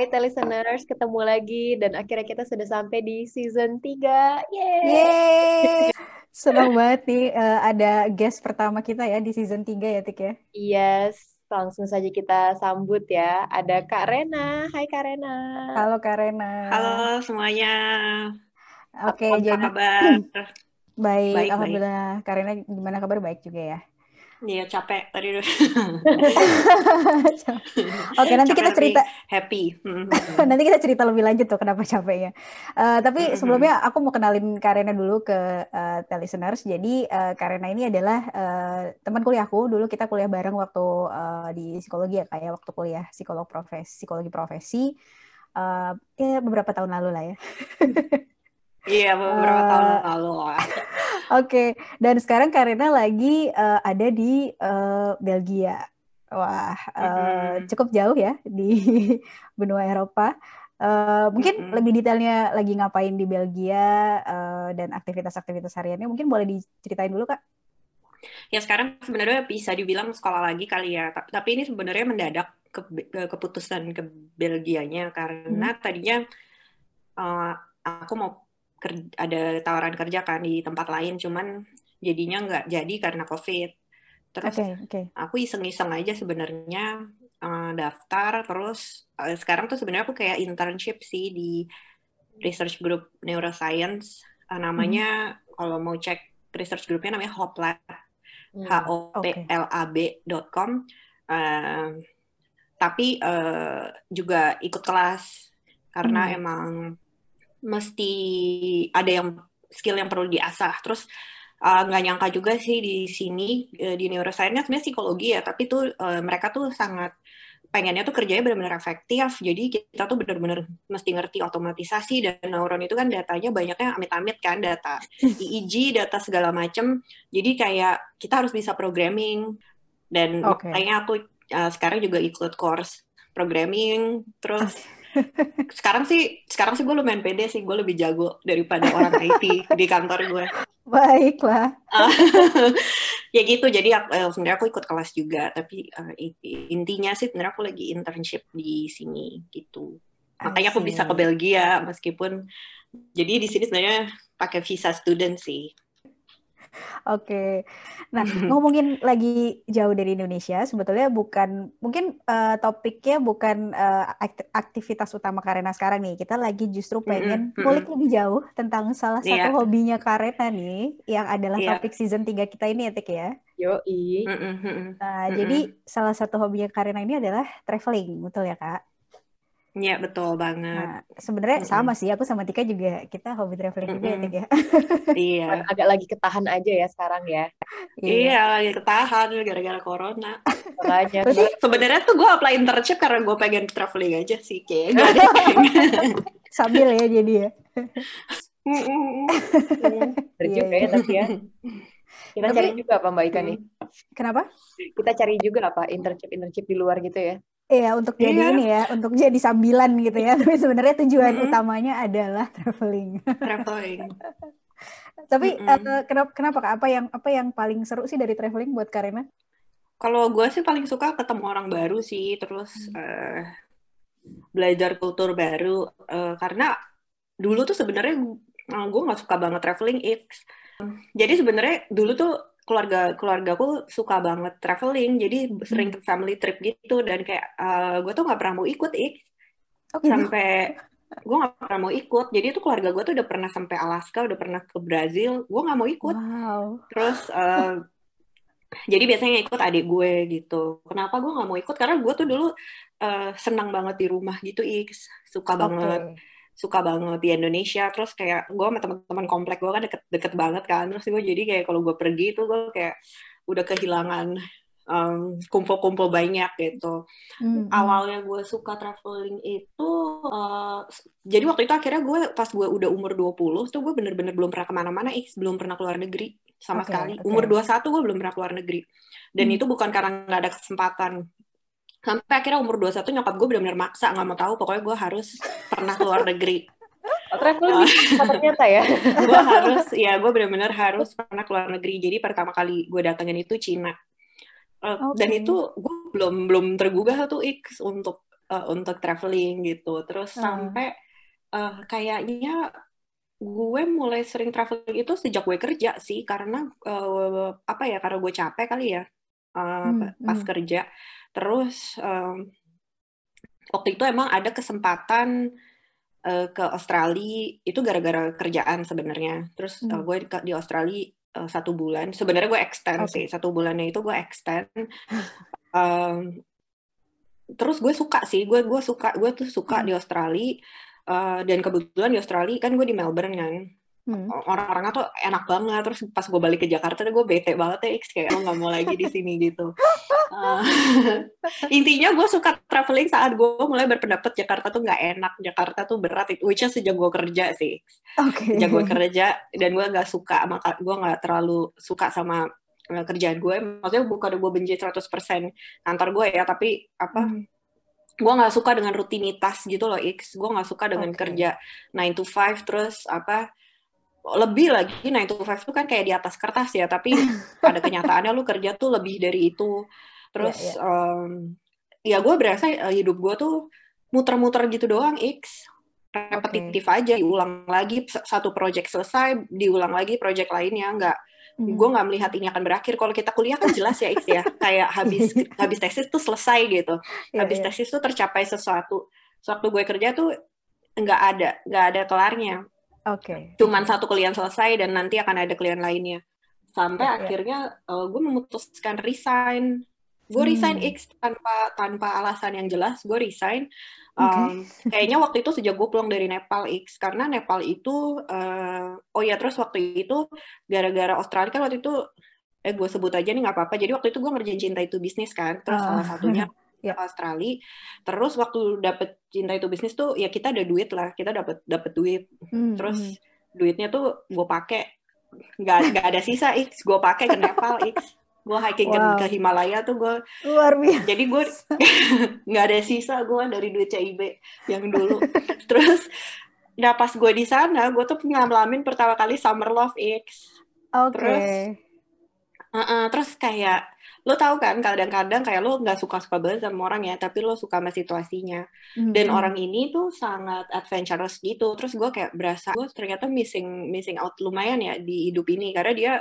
Hai listeners, ketemu lagi dan akhirnya kita sudah sampai di season 3. Yeay! Yeay! Senang banget nih uh, ada guest pertama kita ya di season 3 ya Tik ya. Yes, langsung saja kita sambut ya. Ada Kak Rena. Hai Kak Rena. Halo Kak Rena. Halo semuanya. Oke, Apa jadi kabar? baik, Baik, alhamdulillah. Kak Rena gimana kabar? Baik juga ya. Iya capek tadi Oke, nanti kita Capek tapi cerita happy. Hmm. nanti kita cerita lebih lanjut tuh kenapa capeknya. Eh, tapi Mhm. sebelumnya aku mau kenalin Karena dulu ke uh, listeners. Jadi uh, Karena ini adalah eh, teman kuliahku. Dulu kita kuliah bareng waktu eh, di psikologi ya kayak waktu kuliah psikolog profesi, psikologi profesi. Eh, ya beberapa tahun lalu lah ya. Iya beberapa Eh, tahun lalu lah. Oke, dan sekarang Karina lagi eh, ada di eh, Belgia. Wah, eh, Mhm. cukup jauh ya di benua Eropa. Eh, mungkin Mhm. lebih detailnya lagi ngapain di Belgia eh, dan aktivitas-aktivitas hariannya mungkin boleh diceritain dulu Kak. Ya sekarang sebenarnya bisa dibilang sekolah lagi kali ya. Ta- Tapi ini sebenarnya mendadak ke, ke- keputusan ke Belgianya karena tadinya eh, aku mau ada tawaran kerja kan di tempat lain, cuman jadinya nggak jadi karena COVID. Terus Oke, oke. aku iseng-iseng aja sebenarnya eh, daftar terus eh, sekarang tuh sebenarnya aku kayak internship sih di research group neuroscience Eh, namanya kalau mau cek research groupnya namanya Hoplab Hmm. h o p l a b.com Eh, tapi eh, juga ikut kelas karena Hmm. emang mesti ada yang skill yang perlu diasah. Terus eh, nggak nyangka juga sih di sini eh, di neuroscience sebenarnya psikologi ya tapi tuh eh, mereka tuh sangat pengennya tuh kerjanya benar-benar efektif. Jadi kita tuh benar-benar mesti ngerti otomatisasi dan neuron itu kan datanya banyaknya amit-amit kan data EEG data segala macem. Jadi kayak kita harus bisa programming. Dan makanya aku uh, sekarang juga ikut course programming. Terus sekarang sih sekarang sih gue lumayan pede sih. Gue lebih jago daripada orang IT di kantor gue. Baiklah. ya gitu. Jadi aku- eh, sebenarnya aku ikut kelas juga. Tapi i- intinya sih sebenarnya aku lagi internship di sini gitu. Makanya aku bisa ke. Belgia meskipun jadi di sini sebenarnya pakai visa student sih Oke. Nah, ngomongin lagi jauh dari Indonesia, sebetulnya bukan mungkin eh, topiknya bukan akt- aktivitas utama Karena sekarang nih. Kita lagi justru pengen ngulik lebih jauh tentang salah satu Iya. hobinya Karena nih, yang adalah Iya. topik season 3 kita ini ya, Tik ya. Yoi. Nah, jadi salah satu hobinya Karena ini adalah traveling, betul ya, Kak? Ya betul banget Nah, sebenarnya Mm-mm. sama sih, aku sama Tika juga kita hobi traveling juga ya, ya. iya Agak lagi ketahan aja ya sekarang ya. iya lagi ketahan gara-gara corona Makanya. Berarti- sebenarnya tuh gue apply internship karena gue pengen traveling aja sih kayak ada Sambil ya jadi ya. Bener Iya, juga iya. ya tapi ya. Kita Tapi- cari juga apa Mbak Ika nih? Kenapa? Kita cari juga apa internship-internship di luar gitu ya. Iya, untuk jadi Iya. ini ya, untuk jadi sambilan gitu ya. Tapi sebenarnya tujuan Mm-mm. utamanya adalah traveling. traveling Tapi Mm-mm. eh, kenapa kenapa Kak? Apa yang apa yang paling seru sih dari traveling buat Karina? Kalau gue sih paling suka ketemu orang baru sih, terus eh, belajar kultur baru. Eh, karena dulu tuh sebenarnya gue nggak suka banget traveling. Jadi sebenarnya dulu tuh keluarga keluargaku suka banget traveling, jadi sering ke family trip gitu dan kayak gue tuh nggak pernah mau ikut ik Oh, gitu. sampai gue nggak pernah mau ikut. Jadi tuh keluarga gue tuh udah pernah sampai Alaska, udah pernah ke Brazil, gue nggak mau ikut. Wow. Terus eh, jadi biasanya ikut adik gue gitu. Kenapa gue nggak mau ikut? Karena gue tuh dulu eh, senang banget di rumah gitu, X. Suka banget, Oke. Suka banget di Indonesia. Terus kayak gue sama teman-teman komplek gue kan deket-deket banget kan. Terus gue jadi kayak kalau gue pergi tuh gue kayak udah kehilangan um, kumpul-kumpul banyak gitu. Hmm, hmm. Awalnya gue suka traveling itu, uh, jadi waktu itu akhirnya gue pas gue udah umur 20 tuh gue bener-bener belum pernah ke mana-mana, X belum pernah keluar negeri sama Oke, sekali. oke. Umur 21 gue belum pernah keluar negeri. Dan Hmm. itu bukan karena nggak ada kesempatan. Sampai akhirnya umur 21 nyokap gue bener-bener maksa, nggak mau tahu, pokoknya gue harus pernah keluar negeri. Oh, traveling bisa ternyata ya. gue harus, ya gue bener-bener harus pernah keluar negeri. Jadi pertama kali gue datengin itu Cina. Uh, Dan Oke. itu gue belum belum tergugah tuh X untuk uh, untuk traveling gitu. Terus Ah. sampai uh, kayaknya gue mulai sering traveling itu sejak gue kerja sih karena uh, apa ya karena gue capek kali ya uh, Hmm, pas hmm. kerja. Terus um, waktu itu emang ada kesempatan uh, ke Australia itu gara-gara kerjaan sebenarnya. Terus uh, Hmm. gue ke- di Australia uh, satu bulan. Sebenarnya gue extend Oke. sih satu bulannya itu gue extend. Um, terus gue suka sih, gue gue suka gue tuh suka Hmm. di Australia. Uh, dan kebetulan di Australia kan gue di Melbourne kan Hmm. orang-orangnya tuh enak banget terus pas gue balik ke Jakarta tuh gue bete banget ya X kayak lo nggak mau lagi di sini gitu Uh, intinya gue suka traveling saat gue mulai berpendapat Jakarta tuh nggak enak Jakarta tuh berat which is sejak gue kerja sih Oke. sejak gue kerja dan gue nggak suka maka gue nggak terlalu suka sama uh, kerjaan gue maksudnya bukan gue benci 100% kantor gue ya tapi apa Hmm. gue nggak suka dengan rutinitas gitu loh X gue nggak suka dengan Oke. kerja 9 to 5 terus apa lebih lagi 9 to 5 itu kan kayak di atas kertas ya tapi pada kenyataannya lu kerja tuh lebih dari itu terus Iya, em, ya gue berasa eh, hidup gue tuh muter-muter gitu doang X repetitif aja diulang lagi satu project selesai diulang lagi project lainnya nggak Hmm. gue nggak melihat ini akan berakhir kalau kita kuliah kan jelas ya X ya kayak habis habis tesis tuh selesai gitu Iya, habis iya. tesis tuh tercapai sesuatu. Sewaktu gue kerja tuh nggak ada, nggak ada kelarnya. Oke. Cuman satu klien selesai dan nanti akan ada klien lainnya. Sampai iya. akhirnya eh, gue memutuskan resign. Gue resign Hmm. X tanpa tanpa alasan yang jelas. Gue resign. Um, kayaknya waktu itu sejak gue pulang dari Nepal X karena Nepal itu eh, oh ya terus waktu itu gara-gara Australia kan waktu itu eh gue sebut aja nih nggak apa-apa jadi waktu itu gue ngerjain cinta itu bisnis kan terus Ah. salah satunya Ya. ke Australia terus waktu dapet cinta itu bisnis tuh ya kita ada duit lah kita dapat dapet duit Hmm, terus hmm. duitnya tuh gue pakai nggak nggak ada sisa x gue pakai ke Nepal x gue hiking ke- Wow. ke, Himalaya tuh gue luar biasa. jadi gue nggak ada sisa gue dari duit CIB yang dulu terus nah pas gue di sana gue tuh ngalamin pertama kali summer love x Oke. Terus, Heeh, terus kayak lo tahu kan kadang-kadang kayak lo nggak suka-suka banget sama orang ya tapi lo suka sama situasinya. Hmm, dan orang ini tuh sangat adventurous gitu. Terus gue kayak berasa gue ternyata missing missing out lumayan ya di hidup ini. Karena dia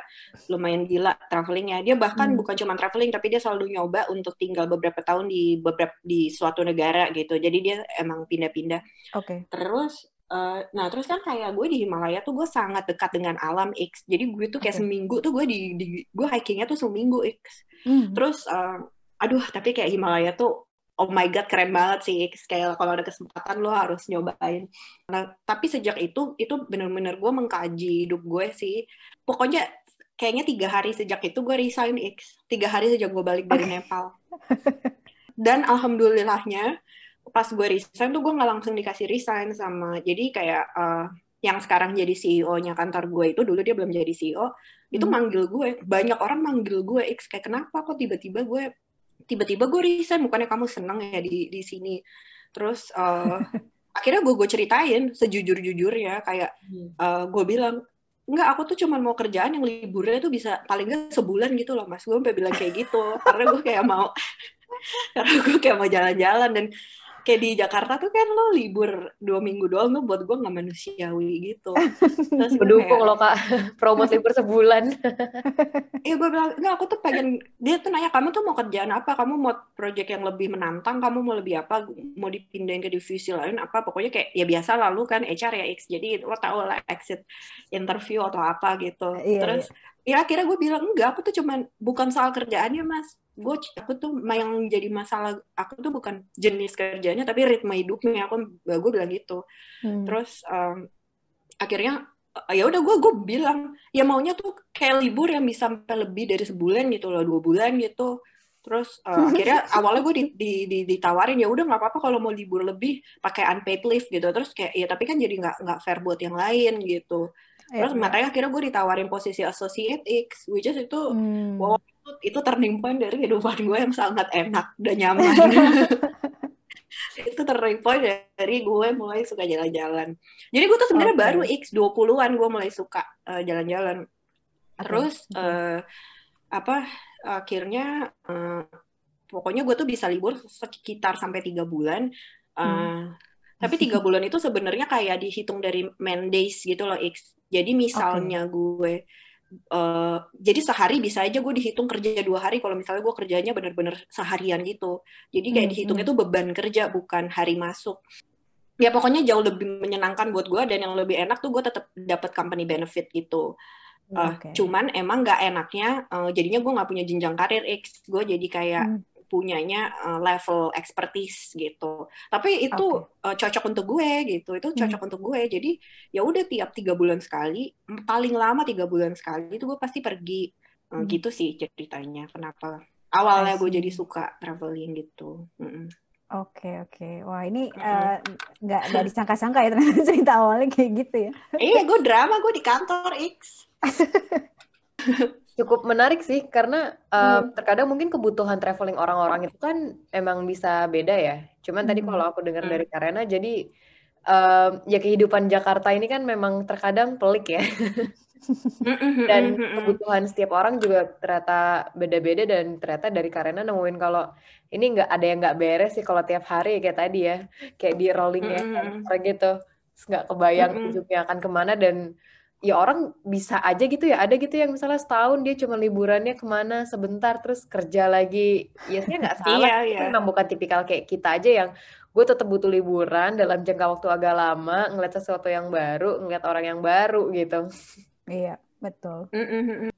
lumayan gila travelingnya. Dia bahkan Hmm. bukan cuma traveling tapi dia selalu nyoba untuk tinggal beberapa tahun di beberapa di suatu negara gitu. Jadi dia emang pindah-pindah. Oke. terus eh, nah terus kan kayak gue di Himalaya tuh gue sangat dekat dengan alam X jadi gue tuh kayak Oke. seminggu tuh gue di, di gue hikingnya tuh seminggu X Hmm. Terus, eh, aduh, tapi kayak Himalaya tuh, oh my god, keren banget sih. Kayak kalau ada kesempatan lo harus nyobain. Nah, tapi sejak itu, itu bener-bener gue mengkaji hidup gue sih. Pokoknya kayaknya tiga hari sejak itu gue resign X. Tiga hari sejak gue balik dari Nepal. Dan alhamdulillahnya, pas gue resign tuh gue nggak langsung dikasih resign sama, jadi kayak eh, yang sekarang jadi CEO-nya kantor gue itu, dulu dia belum jadi CEO, itu Hmm. manggil gue banyak orang manggil gue X kayak kenapa kok tiba-tiba gue tiba-tiba gue resign bukannya kamu seneng ya di di sini terus eh, akhirnya gue gue ceritain sejujur-jujurnya kayak eh, gue bilang Enggak, aku tuh cuma mau kerjaan yang liburnya tuh bisa paling nggak sebulan gitu loh mas. Gue sampai bilang kayak gitu. karena gue kayak mau, karena gue kayak mau jalan-jalan. Dan kayak di Jakarta tuh kan lo libur dua minggu doang tuh buat gue nggak manusiawi gitu. Terus kayak, loh kak, promote libur sebulan. Iya gue bilang, enggak aku tuh pengen, dia tuh nanya, kamu tuh mau kerjaan apa? Kamu mau project yang lebih menantang? Kamu mau lebih apa? Mau dipindahin ke divisi lain apa? Pokoknya kayak, ya biasa lalu kan HR ya X, jadi lo tau lah exit interview atau apa gitu. Iya, Terus, ya akhirnya gue bilang, enggak, aku tuh cuman, bukan soal kerjaannya mas. Gue, aku tuh, yang jadi masalah, aku tuh bukan jenis kerjanya, tapi ritme hidupnya. Aku, gue bilang gitu. Hmm. Terus um, akhirnya uh, ya udah gue gue bilang ya maunya tuh kayak libur yang bisa sampai lebih dari sebulan gitu loh dua bulan gitu terus uh, akhirnya awalnya gue di, di, di, ditawarin ya udah nggak apa-apa kalau mau libur lebih pakai unpaid leave gitu terus kayak ya tapi kan jadi nggak nggak fair buat yang lain gitu terus yeah, makanya akhirnya gue ditawarin posisi associate X which is itu hmm. wow itu, itu turning point dari kehidupan gue yang sangat enak dan nyaman itu turning point dari gue mulai suka jalan-jalan. Jadi gue tuh sebenarnya okay. baru X 20-an gue mulai suka jalan jalan-jalan. Terus okay. Uh, apa akhirnya uh, pokoknya gue tuh bisa libur sekitar sampai tiga bulan. Uh, hmm. Tapi tiga bulan itu sebenarnya kayak dihitung dari main days gitu loh X. Jadi misalnya okay. gue Uh, jadi sehari bisa aja gue dihitung kerja dua hari kalau misalnya gue kerjanya bener-bener seharian gitu jadi kayak dihitungnya hmm. tuh beban kerja bukan hari masuk ya pokoknya jauh lebih menyenangkan buat gue dan yang lebih enak tuh gue tetap dapat company benefit gitu uh, okay. cuman emang nggak enaknya uh, jadinya gue nggak punya jenjang karir X gue jadi kayak hmm punyanya uh, level expertise gitu. Tapi itu okay. uh, cocok untuk gue gitu. Itu cocok hmm. untuk gue. Jadi ya udah tiap tiga bulan sekali, paling lama tiga bulan sekali itu gue pasti pergi. Uh, hmm. Gitu sih ceritanya. Kenapa awalnya gue jadi suka traveling gitu. Mm -mm. Oke oke, wah ini nggak uh, nggak disangka-sangka ya ternyata cerita awalnya kayak gitu ya? Iya, gue drama gue di kantor X. Cukup menarik sih karena uh, hmm. terkadang mungkin kebutuhan traveling orang-orang itu kan emang bisa beda ya. Cuman hmm. tadi kalau aku dengar hmm. dari Karena jadi uh, ya kehidupan Jakarta ini kan memang terkadang pelik ya. dan kebutuhan setiap orang juga ternyata beda-beda dan ternyata dari Karena nemuin kalau ini nggak ada yang nggak beres sih kalau tiap hari kayak tadi ya kayak di rolling ya gitu nggak kebayang ujungnya akan ke mana dan ya orang bisa aja gitu ya ada gitu yang misalnya setahun dia cuma liburannya ke mana sebentar terus kerja lagi ya sih nggak salah iya, iya. memang bukan tipikal kayak kita aja yang gue tetap butuh liburan dalam jangka waktu agak lama ngeliat sesuatu yang baru ngeliat orang yang baru gitu iya betul mm -mm.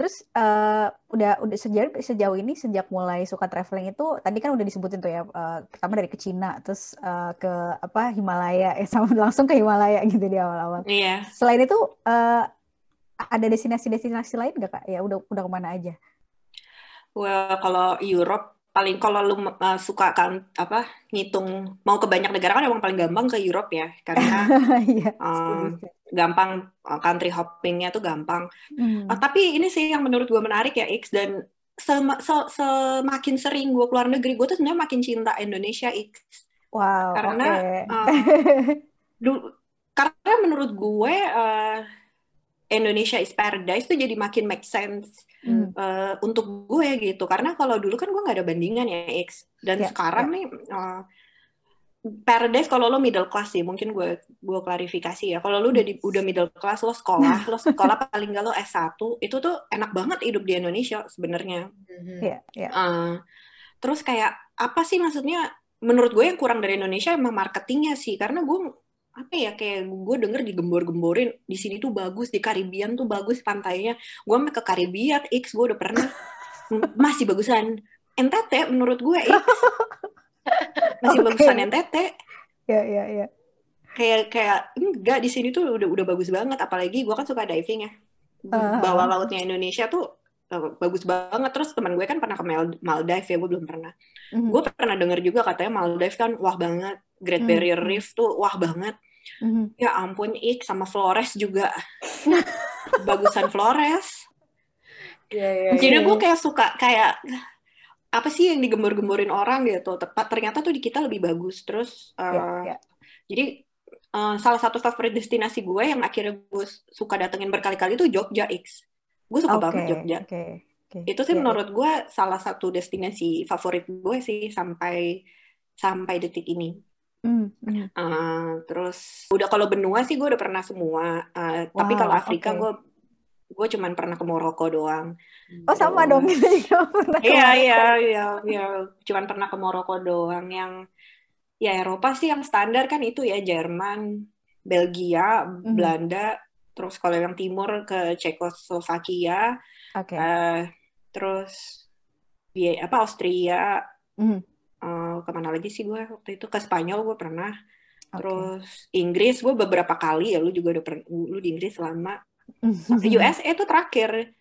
Terus uh, udah udah sejauh sejauh ini sejak mulai suka traveling itu tadi kan udah disebutin tuh ya uh, pertama dari ke Cina terus uh, ke apa Himalaya ya sama langsung ke Himalaya gitu di awal-awal. Iya. Selain itu uh, ada destinasi-destinasi lain gak kak? Ya udah udah ke mana aja? Well kalau Europe paling kalau lu uh, suka kan apa ngitung mau ke banyak negara kan emang paling gampang ke Europe ya karena yeah, iya, uh, gampang uh, country hoppingnya tuh gampang. Hmm. Uh, tapi ini sih yang menurut gue menarik ya X dan sem se semakin sering gue keluar negeri gue tuh sebenarnya makin cinta Indonesia X. Wow. Karena okay. uh, karena menurut gue uh, Indonesia is paradise tuh jadi makin make sense hmm. uh, untuk gue gitu. Karena kalau dulu kan gue nggak ada bandingan ya X dan yeah, sekarang yeah. nih. Uh, Paradise kalau lo middle class sih mungkin gue gue klarifikasi ya. Kalau lo udah di, udah middle class lo sekolah lo sekolah paling gak lo S1 itu tuh enak banget hidup di Indonesia sebenarnya. Mm-hmm. yeah, yeah. uh, terus kayak apa sih maksudnya? Menurut gue yang kurang dari Indonesia emang marketingnya sih karena gue apa ya kayak gue denger digembor-gemborin di sini tuh bagus di Karibian tuh bagus pantainya. Gue sampai ke Karibian X gue udah pernah. Masih bagusan. NTT menurut gue X masih okay. bagusan NTT ya ya ya kayak kayak enggak di sini tuh udah udah bagus banget apalagi gue kan suka diving ya uh-huh. bawah lautnya Indonesia tuh uh, bagus banget terus teman gue kan pernah ke Maldives ya gue belum pernah uh-huh. gue pernah denger juga katanya Maldives kan wah banget Great Barrier uh-huh. Reef tuh wah banget uh-huh. ya ampun ik sama Flores juga bagusan Flores yeah, yeah, jadi yeah. gue kayak suka kayak apa sih yang digembor-gemborin orang gitu tepat ternyata tuh di kita lebih bagus terus uh, yeah, yeah. jadi uh, salah satu favorit destinasi gue yang akhirnya gue suka datengin berkali-kali itu Jogja X gue suka okay, banget Jogja okay, okay. itu sih yeah, menurut yeah. gue salah satu destinasi favorit gue sih sampai sampai detik ini Mm, mm. Uh, terus udah kalau benua sih gue udah pernah semua uh, wow, tapi kalau Afrika okay. gue gue cuman pernah ke Maroko doang. Oh sama dong kita juga pernah. Iya iya iya iya cuman pernah ke Maroko doang yang ya Eropa sih yang standar kan itu ya Jerman, Belgia, mm-hmm. Belanda, terus kalau yang timur ke Cekoslovakia, okay. uh, eh, terus ya apa Austria, mm-hmm. uh, ke mana lagi sih gue waktu itu ke Spanyol gue pernah, okay. terus Inggris gue beberapa kali ya lu juga udah pernah lu di Inggris lama USA itu terakhir.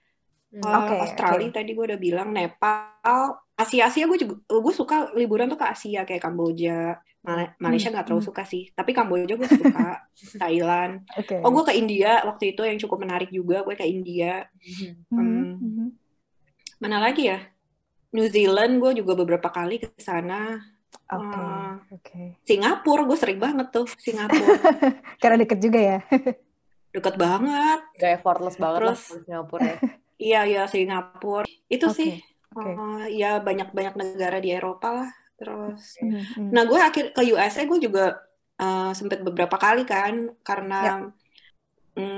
Uh, Oke, Australia oke. tadi gue udah bilang, Nepal, Asia Asia gue juga gue suka liburan tuh ke Asia kayak Kamboja, Mal- Malaysia nggak terlalu hmm. suka sih, tapi Kamboja gue suka, Thailand. Oke. Oh gue ke India waktu itu yang cukup menarik juga, gue ke India. Mhm. Mhm, Hmm. mhm. Mana lagi ya? New Zealand gue juga beberapa kali ke sana. Oke, Ah. oke. Singapura gue sering banget tuh Singapura, Karena deket juga ya. Deket banget. Gak effortless banget lah Terus- kalau Singapura ya. Iya iya Singapura. Itu Oke, sih. oke. Uh, ya banyak-banyak negara di Eropa lah. Terus, Mhm, mhm. nah gue akhir ke USA gue juga uh, sempet beberapa kali kan Ya. karena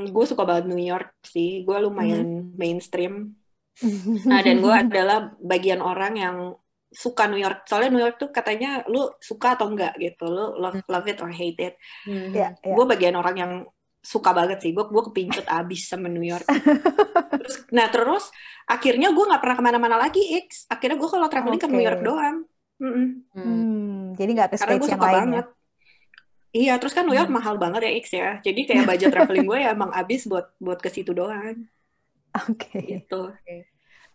gue suka banget New York sih. Gue lumayan Mm-hmm. mainstream. Nah dan gue adalah bagian orang yang suka New York. Soalnya New York tuh katanya lu suka atau enggak gitu. Lu love, love it or hate it. Mhm. Ya, ya. Gue bagian orang yang suka banget sih. Gue gue kepincut abis sama New York. Terus, nah terus akhirnya gue nggak pernah ke mana-mana lagi X. Akhirnya gue kalau traveling ke New. York doang. Mm-mm. Hmm. Hmm, jadi nggak ke Karena gue yang suka ya? banget. Iya, terus kan New York Hmm. mahal banget ya X ya. Jadi kayak budget traveling gue ya emang abis buat buat ke situ doang. Oke. Gitu.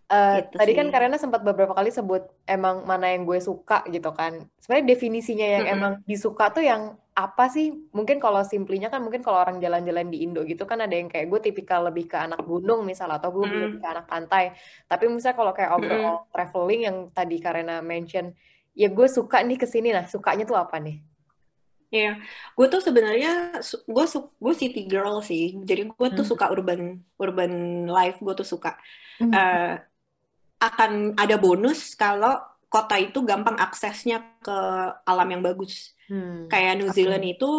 Eh, Gitu tadi kan sih. Karena sempat beberapa kali sebut emang mana yang gue suka gitu kan. Sebenarnya definisinya yang Mm-mm. emang disuka tuh yang apa sih? Mungkin kalau simplinya kan mungkin kalau orang jalan-jalan di Indo gitu kan ada yang kayak gue tipikal lebih ke anak gunung misal atau gue Mm-mm. lebih ke anak pantai. Tapi misalnya kalau kayak overall traveling yang tadi Karena mention, ya gue suka nih ke sini nah. Sukanya tuh apa nih? Iya, gue tuh sebenarnya gue su- gue city girl sih. Jadi gue tuh Hmm. suka urban urban life. Gue tuh suka. Hmm. Akan ada bonus kalau kota itu gampang aksesnya ke alam yang bagus. Hmm. Kayak New. Zealand itu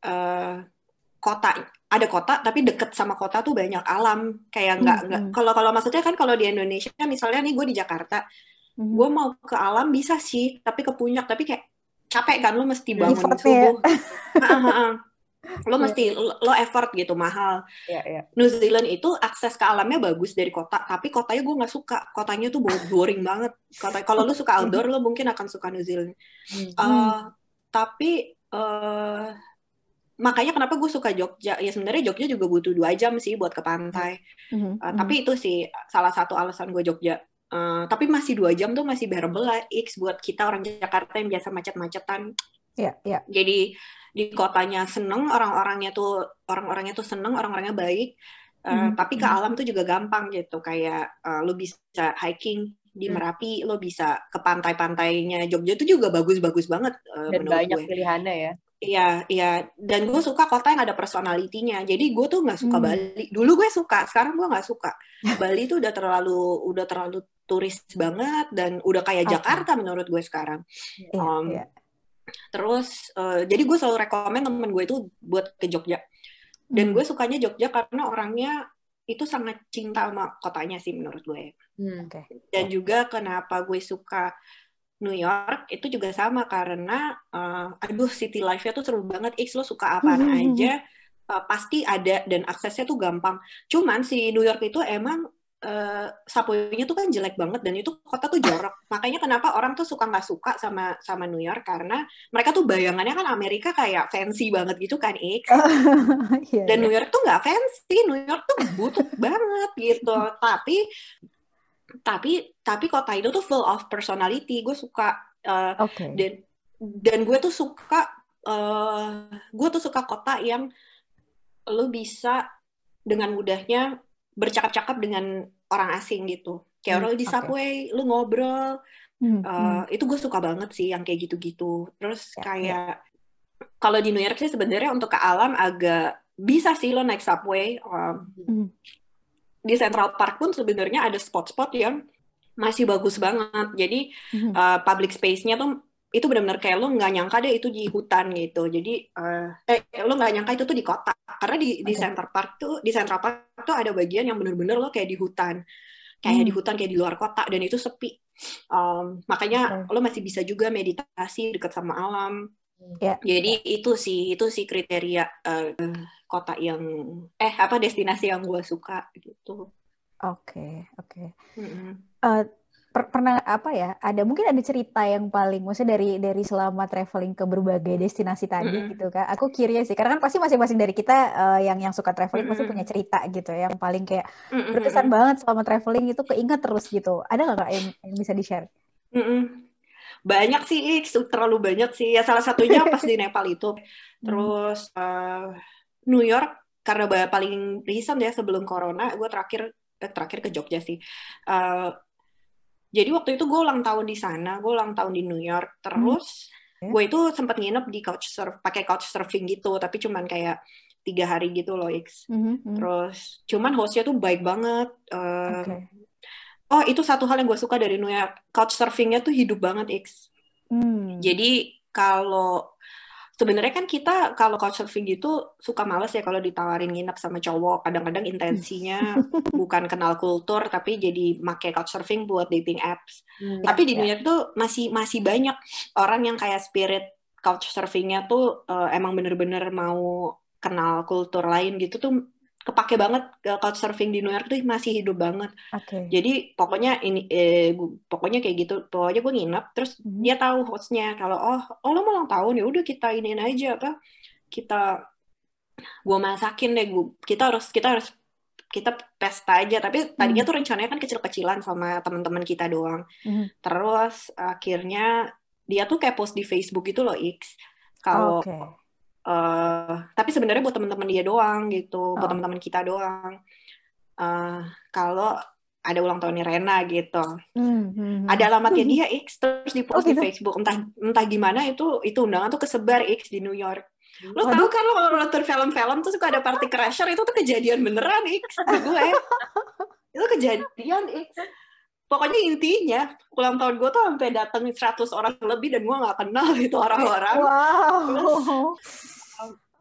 eh, kota ada kota tapi deket sama kota tuh banyak alam. Kayak nggak Hmm, nggak hmm. kalau kalau maksudnya kan kalau di Indonesia misalnya nih gue di Jakarta, Mhm. gue mau ke alam bisa sih, tapi ke puncak tapi kayak capek kan lu mesti bangun Effortnya ya. subuh. Ah. Lo Iya. mesti lo, lo effort gitu mahal. Ya, ya. New Zealand itu akses ke alamnya bagus dari kota, tapi kotanya gue nggak suka. Kotanya tuh bo- boring banget. Kota kalau lu suka outdoor, lo mungkin akan suka New Zealand. Hmm. Eh, tapi eh, makanya kenapa gue suka Jogja? Ya sebenarnya Jogja juga butuh dua jam sih buat ke pantai. Mhm, Eh, mhm. Tapi itu sih salah satu alasan gue Jogja. Eh, tapi masih dua jam tuh masih bearable lah. X buat kita orang Jakarta yang biasa macet-macetan. Ya, ya. Jadi di kotanya seneng, orang-orangnya tuh orang-orangnya tuh seneng, orang-orangnya baik. Eh, Mhm, Tapi ke mhm. alam tuh juga gampang gitu. Kayak eh, lo bisa hiking di Hmm. Merapi, lo bisa ke pantai-pantainya Jogja itu juga bagus-bagus banget eh, Dan menurut banyak gue. pilihannya ya. Iya, iya. Dan gue suka kota yang ada personalitinya. Jadi gue tuh nggak suka Hmm. Bali. Dulu gue suka, sekarang gue nggak suka. Bali tuh udah terlalu, udah terlalu turis banget dan udah kayak Oke. Jakarta menurut gue sekarang. Iya, Um, iya. Terus, eh, jadi gue selalu rekomen temen gue itu buat ke Jogja. Dan Hmm. gue sukanya Jogja karena orangnya itu sangat cinta sama kotanya sih menurut gue. Hmm. Oke. Dan juga kenapa gue suka New York itu juga sama karena eh, aduh city life-nya tuh seru banget. X lo suka apaan aja eh, pasti ada dan aksesnya tuh gampang. Cuman si New York itu emang eh, subway-nya tuh kan jelek banget dan itu kota tuh jorok. Makanya kenapa orang tuh suka nggak suka sama sama New York karena mereka tuh bayangannya kan Amerika kayak fancy banget gitu kan X. Iya, Dan iya. New York tuh nggak fancy, New York tuh butut banget gitu. Tapi tapi tapi kota itu tuh full of personality. Gue suka eh, Oke. dan dan gue tuh suka eh gue tuh suka kota yang lo bisa dengan mudahnya bercakap-cakap dengan orang asing gitu. Kayak Hmm, di subway, lo ngobrol, Hmm, Eh, hmm. itu gue suka banget sih yang kayak gitu-gitu. Terus Ya, kayak kalau di New York sih sebenarnya untuk ke alam agak bisa sih lo naik subway. Um, Hmm. di Central Park pun sebenarnya ada spot-spot yang masih bagus banget. Jadi Mhm. uh, public space-nya tuh itu benar-benar kayak lo nggak nyangka deh itu di hutan gitu. Jadi uh, eh lo nggak nyangka itu tuh di kota. Karena di di Oke. Central Park tuh di Central Park tuh ada bagian yang benar-benar lo kayak di hutan. Kayak di Hmm. hutan kayak di luar kota dan itu sepi. Um, makanya lo masih bisa juga meditasi dekat sama alam. Ya. Jadi itu sih itu sih kriteria uh, kota yang eh apa destinasi yang gue suka gitu. Oke, oke. Mm-mm. Eh, per pernah apa ya? Ada mungkin ada cerita yang paling, maksudnya dari dari selama traveling ke berbagai destinasi tadi Mm-mm. gitu kan? Aku curious sih, karena kan pasti masing-masing dari kita eh, yang yang suka traveling pasti Mm-mm. punya cerita gitu, ya, yang paling kayak Mm-mm, berkesan mm-mm. banget selama traveling itu keinget terus gitu. Ada nggak kak yang, yang bisa di share? Mm-mm. Banyak sih, terlalu banyak sih. Ya salah satunya pas di Nepal itu. Hmm. Terus eh, New York karena paling recent ya sebelum corona, gue terakhir eh, terakhir ke Jogja sih. Eh, jadi waktu itu gue ulang tahun di sana, gue ulang tahun di New York. Terus Oke. gue itu sempat nginep di couch surf, pakai couch surfing gitu, tapi cuman kayak tiga hari gitu loh, X. Mhm, mhm. Terus cuman hostnya tuh baik banget. Eh, Oke. Oh itu satu hal yang gue suka dari New York, couch surfingnya tuh hidup banget, X. Hmm. Jadi kalau sebenarnya kan kita kalau couchsurfing gitu suka males ya kalau ditawarin nginep sama cowok. Kadang-kadang intensinya bukan kenal kultur tapi jadi make couchsurfing buat dating apps. Hmm. Tapi di ya. New York tuh masih masih banyak orang yang kayak spirit couchsurfingnya tuh eh, emang bener-bener mau kenal kultur lain gitu tuh kepake banget eh, couchsurfing di New York tuh masih hidup banget. Oke. Jadi pokoknya ini eh, pokoknya kayak gitu. Pokoknya gue nginep terus Mhm. dia tahu hostnya kalau oh oh lo mau ulang tahun ya udah kita iniin aja apa kita gue masakin deh gue kita harus kita harus kita pesta aja tapi tadinya Hmm. tuh rencananya kan kecil-kecilan sama teman-teman kita doang Mhm. terus akhirnya dia tuh kayak post di Facebook gitu loh X kalau Oke. Eh tapi sebenarnya buat teman-teman dia doang gitu, buat Oh. teman-teman kita doang. Eh kalau ada ulang tahunnya Rena gitu, Hmm, hmm, hmm. ada alamatnya dia X terus di post Oh, di gitu? Facebook, entah entah gimana itu itu undangan tuh kesebar X di New York. Lo Waduh. tau kan lo kalau nonton film-film tuh suka ada party crasher itu tuh kejadian beneran X gue. itu kejadian X. Pokoknya intinya ulang tahun gue tuh sampai dateng 100 orang lebih dan gue nggak kenal itu orang-orang. Wow.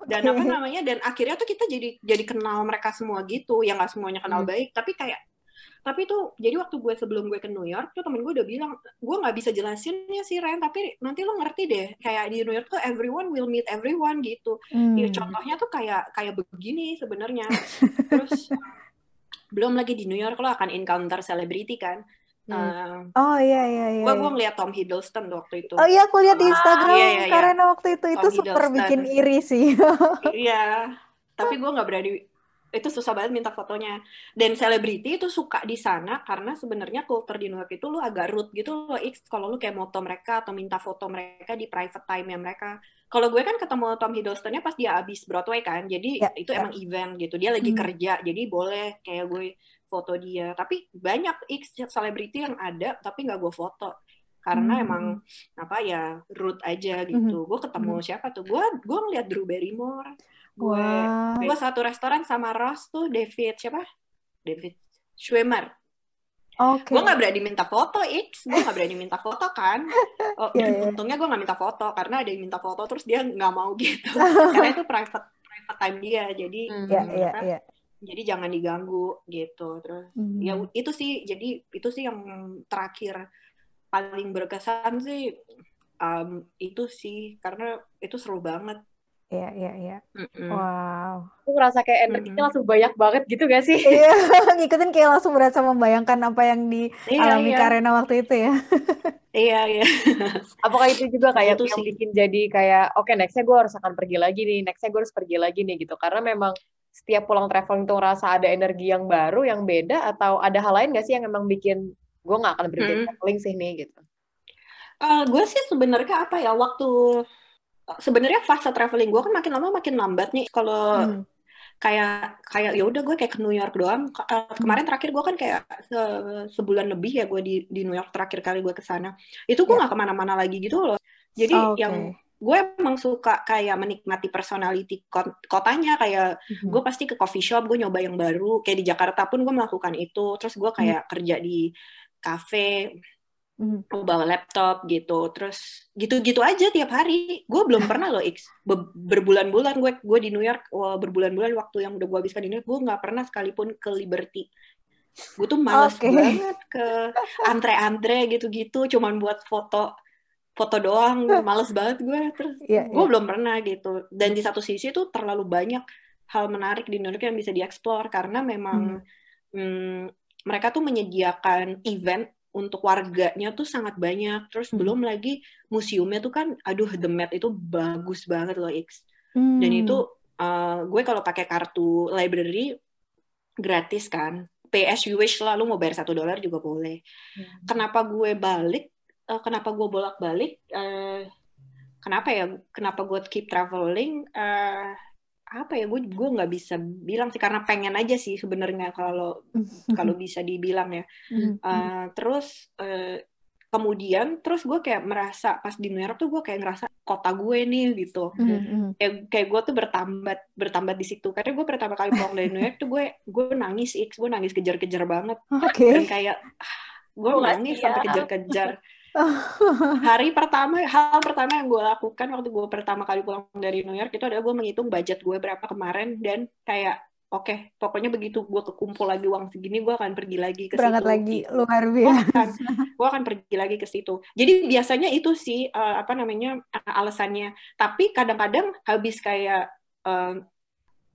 dan apa namanya dan akhirnya tuh kita jadi jadi kenal mereka semua gitu yang nggak semuanya kenal Hmm. baik tapi kayak tapi tuh jadi waktu gue sebelum gue ke New York tuh temen gue udah bilang gue nggak bisa jelasin ya sih Ren tapi nanti lo ngerti deh kayak di New York tuh everyone will meet everyone gitu Hmm. ya, contohnya tuh kayak kayak begini sebenarnya terus belum lagi di New York lo akan encounter selebriti kan Hmm. Oh iya iya iya. gue iya. gue ngeliat Tom Hiddleston waktu itu Oh iya aku lihat di Ah, Instagram iya, iya, iya. karena waktu itu itu Tom super Hiddleston. bikin iri sih. Iya, tapi gue nggak berani. Itu susah banget minta fotonya. Dan selebriti itu suka di sana karena sebenarnya kultur di New York itu lu agak rude gitu loh. X kalau lu kayak moto mereka atau minta foto mereka di private time ya mereka. Kalau gue kan ketemu Tom Hiddlestonnya pas dia abis Broadway kan, jadi Ya, itu ya. emang event gitu. Dia lagi Hmm. kerja, jadi boleh kayak gue foto dia. Tapi banyak X selebriti yang ada tapi nggak gue foto karena Hmm. emang apa ya rude aja gitu. Gue ketemu siapa tuh? Gue gue ngeliat Drew Barrymore. Gue Wah. gue satu restoran sama Ross tuh David siapa? David Schwimmer. Oke. Gue nggak berani minta foto, X. Gue nggak berani minta foto kan. Oh, Iya, iya. Untungnya gue nggak minta foto karena ada yang minta foto terus dia nggak mau gitu. karena itu private private time dia. Jadi Hmm. Hmm, iya apa, iya. Jadi jangan diganggu gitu. Terus Hmm. ya itu sih jadi itu sih yang terakhir paling berkesan sih um, itu sih karena itu seru banget. Iya iya iya. Wow. Aku ngerasa kayak energinya Mhm. langsung banyak banget gitu gak sih? Iya, ngikutin kayak langsung berasa membayangkan apa yang dialami iya. Karena waktu itu ya. Iya, iya. Apakah itu juga kayak Itu yang sih. bikin jadi kayak oke nextnya gue harus akan pergi lagi nih, nextnya gue harus pergi lagi nih gitu. Karena memang setiap pulang traveling tuh ngerasa ada energi yang baru, yang beda, atau ada hal lain gak sih yang emang bikin gue gak akan berhenti Mm. traveling sih nih gitu. Eh, gue sih sebenarnya apa ya waktu sebenarnya fase traveling gue kan makin lama makin lambat nih kalau Hmm. kayak kayak ya udah gue kayak ke New York doang eh, kemarin terakhir gue kan kayak se- sebulan lebih ya gue di di New York terakhir kali gue ke sana itu gue Ya. nggak ke mana-mana lagi gitu loh jadi Oke. yang gue emang suka kayak menikmati personality kot- kotanya kayak Mhm. gue pasti ke coffee shop gue nyoba yang baru. Kayak di Jakarta pun gue melakukan itu. Terus gue kayak kerja di cafe Mhm. gue bawa laptop gitu. Terus gitu-gitu aja tiap hari. Gue belum pernah loh X Be- berbulan-bulan gue gue di New York wah, berbulan-bulan waktu yang udah gue habiskan di New York gue nggak pernah sekalipun ke Liberty. Gue tuh males Oke. banget ke antre-antre gitu-gitu cuman buat foto foto doang males banget gue terus Iya, gue iya. belum pernah gitu dan di satu sisi tuh terlalu banyak hal menarik di York yang bisa dieksplor karena memang hmm, mereka tuh menyediakan event untuk warganya tuh sangat banyak. Terus Hmm. belum lagi museumnya tuh kan, aduh The Met itu bagus banget loh X. Dan Hmm. itu uh, gue kalau pakai kartu library gratis kan. Pay as you wish lah, lu mau bayar satu dolar juga boleh. Kenapa gue balik? Uh, kenapa gue bolak-balik? uh, kenapa ya? Kenapa gue keep traveling? Uh, apa ya? Gue gue nggak bisa bilang sih karena pengen aja sih sebenarnya kalau kalau bisa dibilang ya. Uh, terus uh, kemudian terus gue kayak merasa pas di New York tuh gue kayak ngerasa kota gue nih gitu Hmm, hmm. kayak kayak gue tuh bertambat bertambat di situ karena gue pertama kali pulang dari New York tuh gue gue nangis x gue nangis kejar-kejar banget Oke. dan kayak ah, gue nangis sampai kejar-kejar hari pertama hal pertama yang gue lakukan waktu gue pertama kali pulang dari New York itu adalah gue menghitung budget gue berapa kemarin dan kayak oke pokoknya begitu gue kekumpul lagi uang segini gue akan pergi lagi ke Berangkat situ. lagi luar gue biasa. akan gue akan pergi lagi ke situ. Jadi biasanya itu sih eh, apa namanya eh, alasannya. Tapi kadang-kadang habis kayak eh,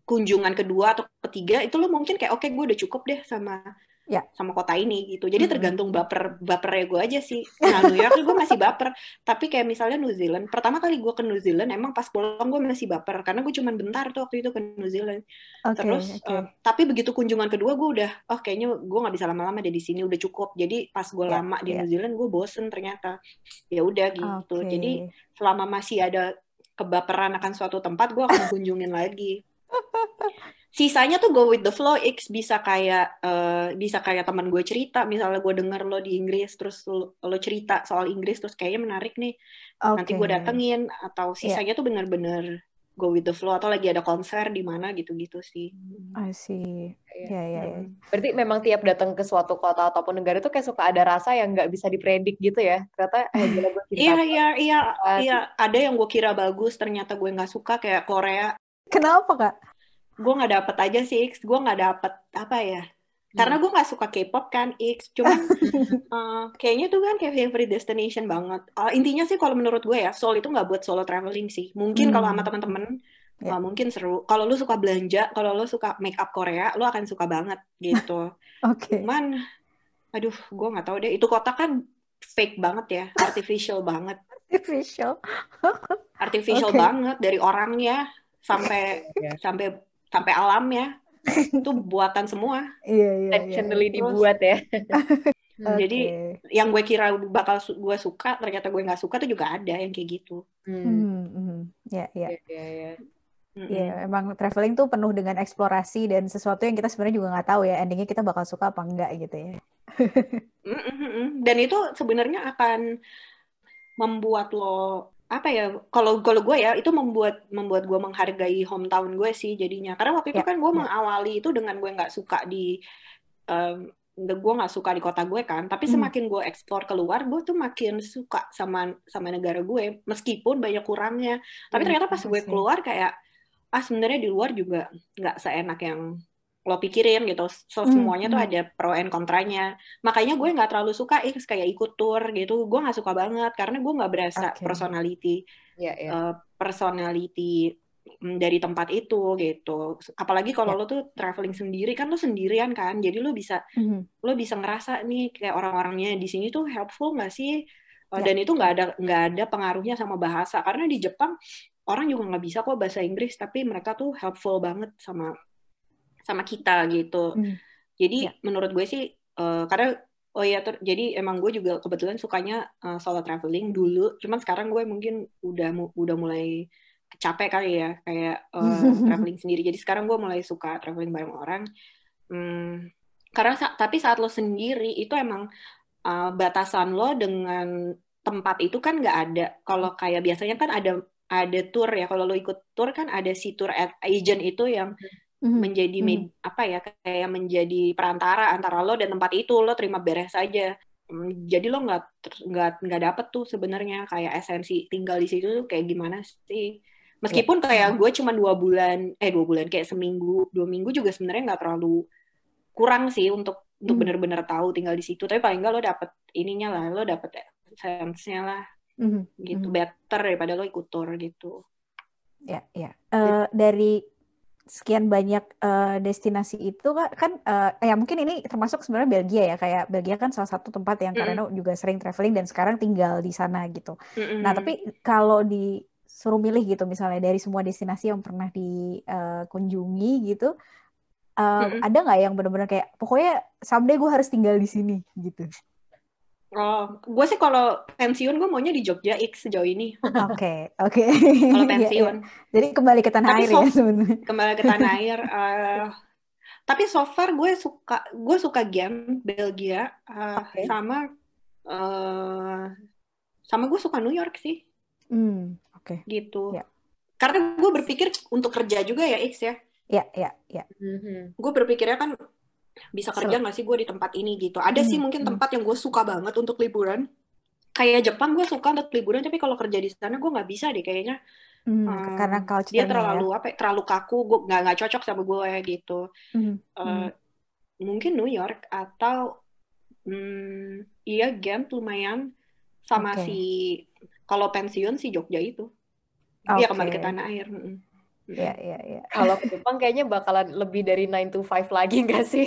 kunjungan kedua atau ketiga itu lo mungkin kayak oke gue udah cukup deh sama Ya. sama kota ini gitu jadi Mm-mm. tergantung baper bapernya gue aja sih nah New York gue masih baper tapi kayak misalnya New Zealand pertama kali gue ke New Zealand emang pas pulang gue masih baper karena gue cuman bentar tuh waktu itu ke New Zealand Oke, Terus, oke. eh, tapi begitu kunjungan kedua gue udah, oh kayaknya gue nggak bisa lama-lama deh di sini udah cukup. Jadi pas gue Ya, lama di ya. New Zealand gue bosen ternyata. Ya udah gitu. Oke. Jadi selama masih ada kebaperan akan suatu tempat gue akan kunjungin lagi. Sisanya tuh go with the flow, X bisa kayak eh, bisa kayak teman gue cerita, misalnya gue denger lo di Inggris, terus lo, lo cerita soal Inggris, terus kayaknya menarik nih, nanti gue datengin, atau sisanya tuh bener-bener go with the flow, atau lagi ada konser di mana gitu-gitu sih. I see. Iya. Ya, ya, ya. Berarti memang tiap datang ke suatu kota ataupun negara itu kayak suka ada rasa yang nggak bisa dipredik gitu ya. Ternyata eh, Iya, iya, iya, banget. iya. Ada yang gue kira bagus, ternyata gue nggak suka kayak Korea. Kenapa kak? Gue nggak dapet aja sih, X. Gue nggak dapet apa ya? Karena Hmm. gue nggak suka K-pop kan, X. Cuman eh, kayaknya tuh kan kayak favorite destination banget. Eh, intinya sih kalau menurut gue ya, Seoul itu nggak buat solo traveling sih. Mungkin kalau sama Hmm. teman-teman Ya. eh, mungkin seru. Kalau lu suka belanja, kalau lu suka make up Korea, lu akan suka banget gitu. Oke. Cuman, aduh, gue nggak tahu deh. Itu kota kan fake banget ya, artificial banget. Artificial. artificial Oke. banget dari orangnya sampai Iya. sampai sampai alamnya itu buatan semua. Iya, iya, iya. intentionally Terus- dibuat ya. Hmm, Jadi yang gue kira bakal su- gue suka ternyata gue nggak suka tuh juga ada yang kayak gitu. Hmm. Hmm, hmm. Ya, ya. Iya, iya, iya. Iya, emang traveling tuh penuh dengan eksplorasi dan sesuatu yang kita sebenarnya juga nggak tahu ya, endingnya kita bakal suka apa enggak gitu ya. Mm-mm-mm. Dan itu sebenarnya akan membuat lo apa ya kalau kalau gue ya itu membuat membuat gue menghargai hometown gue sih jadinya karena waktu itu Ya, kan gue ya. mengawali itu dengan gue nggak suka di em, gue nggak suka di kota gue kan tapi Hmm. semakin gue explore keluar gue tuh makin suka sama sama negara gue meskipun banyak kurangnya tapi Hmm, ternyata pas I gue keluar kayak ah sebenarnya di luar juga nggak seenak yang lo pikirin gitu so Hmm, semuanya tuh hmm. ada pro and kontranya makanya gue nggak terlalu suka X kayak ikut tour gitu gue nggak suka banget karena gue nggak berasa Oke. personality Iya, iya. eh, personality mm, dari tempat itu gitu apalagi kalau Ya. lo tuh traveling sendiri kan lo sendirian kan jadi lo bisa Mhm. lo bisa ngerasa nih kayak orang-orangnya di sini tuh helpful nggak sih Eh, Ya. dan itu nggak ada nggak ada pengaruhnya sama bahasa karena di Jepang orang juga nggak bisa kok bahasa Inggris tapi mereka tuh helpful banget sama sama kita gitu Hmm. jadi Ya. menurut gue sih eh, karena oh ya ter- jadi emang gue juga kebetulan sukanya eh, solo traveling dulu cuman sekarang gue mungkin udah mu- udah mulai capek kali ya kayak eh, traveling sendiri jadi sekarang gue mulai suka traveling bareng orang Hmm, karena sa- tapi saat lo sendiri itu emang uh, batasan lo dengan tempat itu kan nggak ada. Kalau kayak biasanya kan ada ada tour ya. Kalau lo ikut tour kan ada si tour agent itu yang Mhm. menjadi med- apa ya kayak menjadi perantara antara lo dan tempat itu. Lo terima beres aja. Hmm, Jadi lo nggak nggak nggak dapet tuh sebenarnya kayak esensi tinggal di situ tuh kayak gimana sih. Meskipun kayak gue cuma dua bulan, eh dua bulan kayak seminggu, dua minggu juga sebenarnya nggak terlalu kurang sih untuk untuk Hmm. bener-bener tahu tinggal di situ. Tapi paling nggak lo dapet ininya lah, lo dapet sense-nya lah Mhm. gitu. Mhm. Better daripada lo ikut tour gitu. Ya, ya. Eh, dari sekian banyak uh, destinasi itu kan uh, ya mungkin ini termasuk sebenarnya Belgia ya kayak Belgia kan salah satu tempat yang mm. karena juga sering traveling dan sekarang tinggal di sana gitu. Mm -hmm. Nah tapi kalau disuruh milih gitu misalnya dari semua destinasi yang pernah dikunjungi uh, gitu, uh, mm -hmm. ada nggak yang benar-benar kayak pokoknya someday gue harus tinggal di sini gitu? Oh, gue sih kalau pensiun gue maunya di Jogja X sejauh ini. Oke, oke. Kalau iya, pensiun. Jadi kembali ke tanah tapi air so, ya sebenarnya. Kembali ke tanah air. Uh, tapi so far gue suka gue suka game Belgia uh, okay. sama uh, sama gue suka New York sih. Hmm, oke. Okay. Gitu. Yeah. Karena gue berpikir untuk kerja juga ya X ya. Iya, iya, iya. Mm-hmm. Gue berpikirnya kan bisa kerja nggak sih gue di tempat ini gitu ada hmm. sih mungkin tempat yang gue suka banget untuk liburan kayak Jepang gue suka untuk liburan tapi kalau kerja di sana gue nggak bisa deh kayaknya hmm, um, karena culture dia terlalu ya? apa ya, terlalu kaku gue nggak nggak cocok sama gue gitu hmm. Uh, hmm. mungkin New York atau hmm, iya Gent lumayan sama okay. si kalau pensiun si Jogja itu dia okay. kembali ke tanah air hmm. Iya, iya, iya. Kalau ke Jepang kayaknya bakalan lebih dari 9 to 5 lagi nggak sih?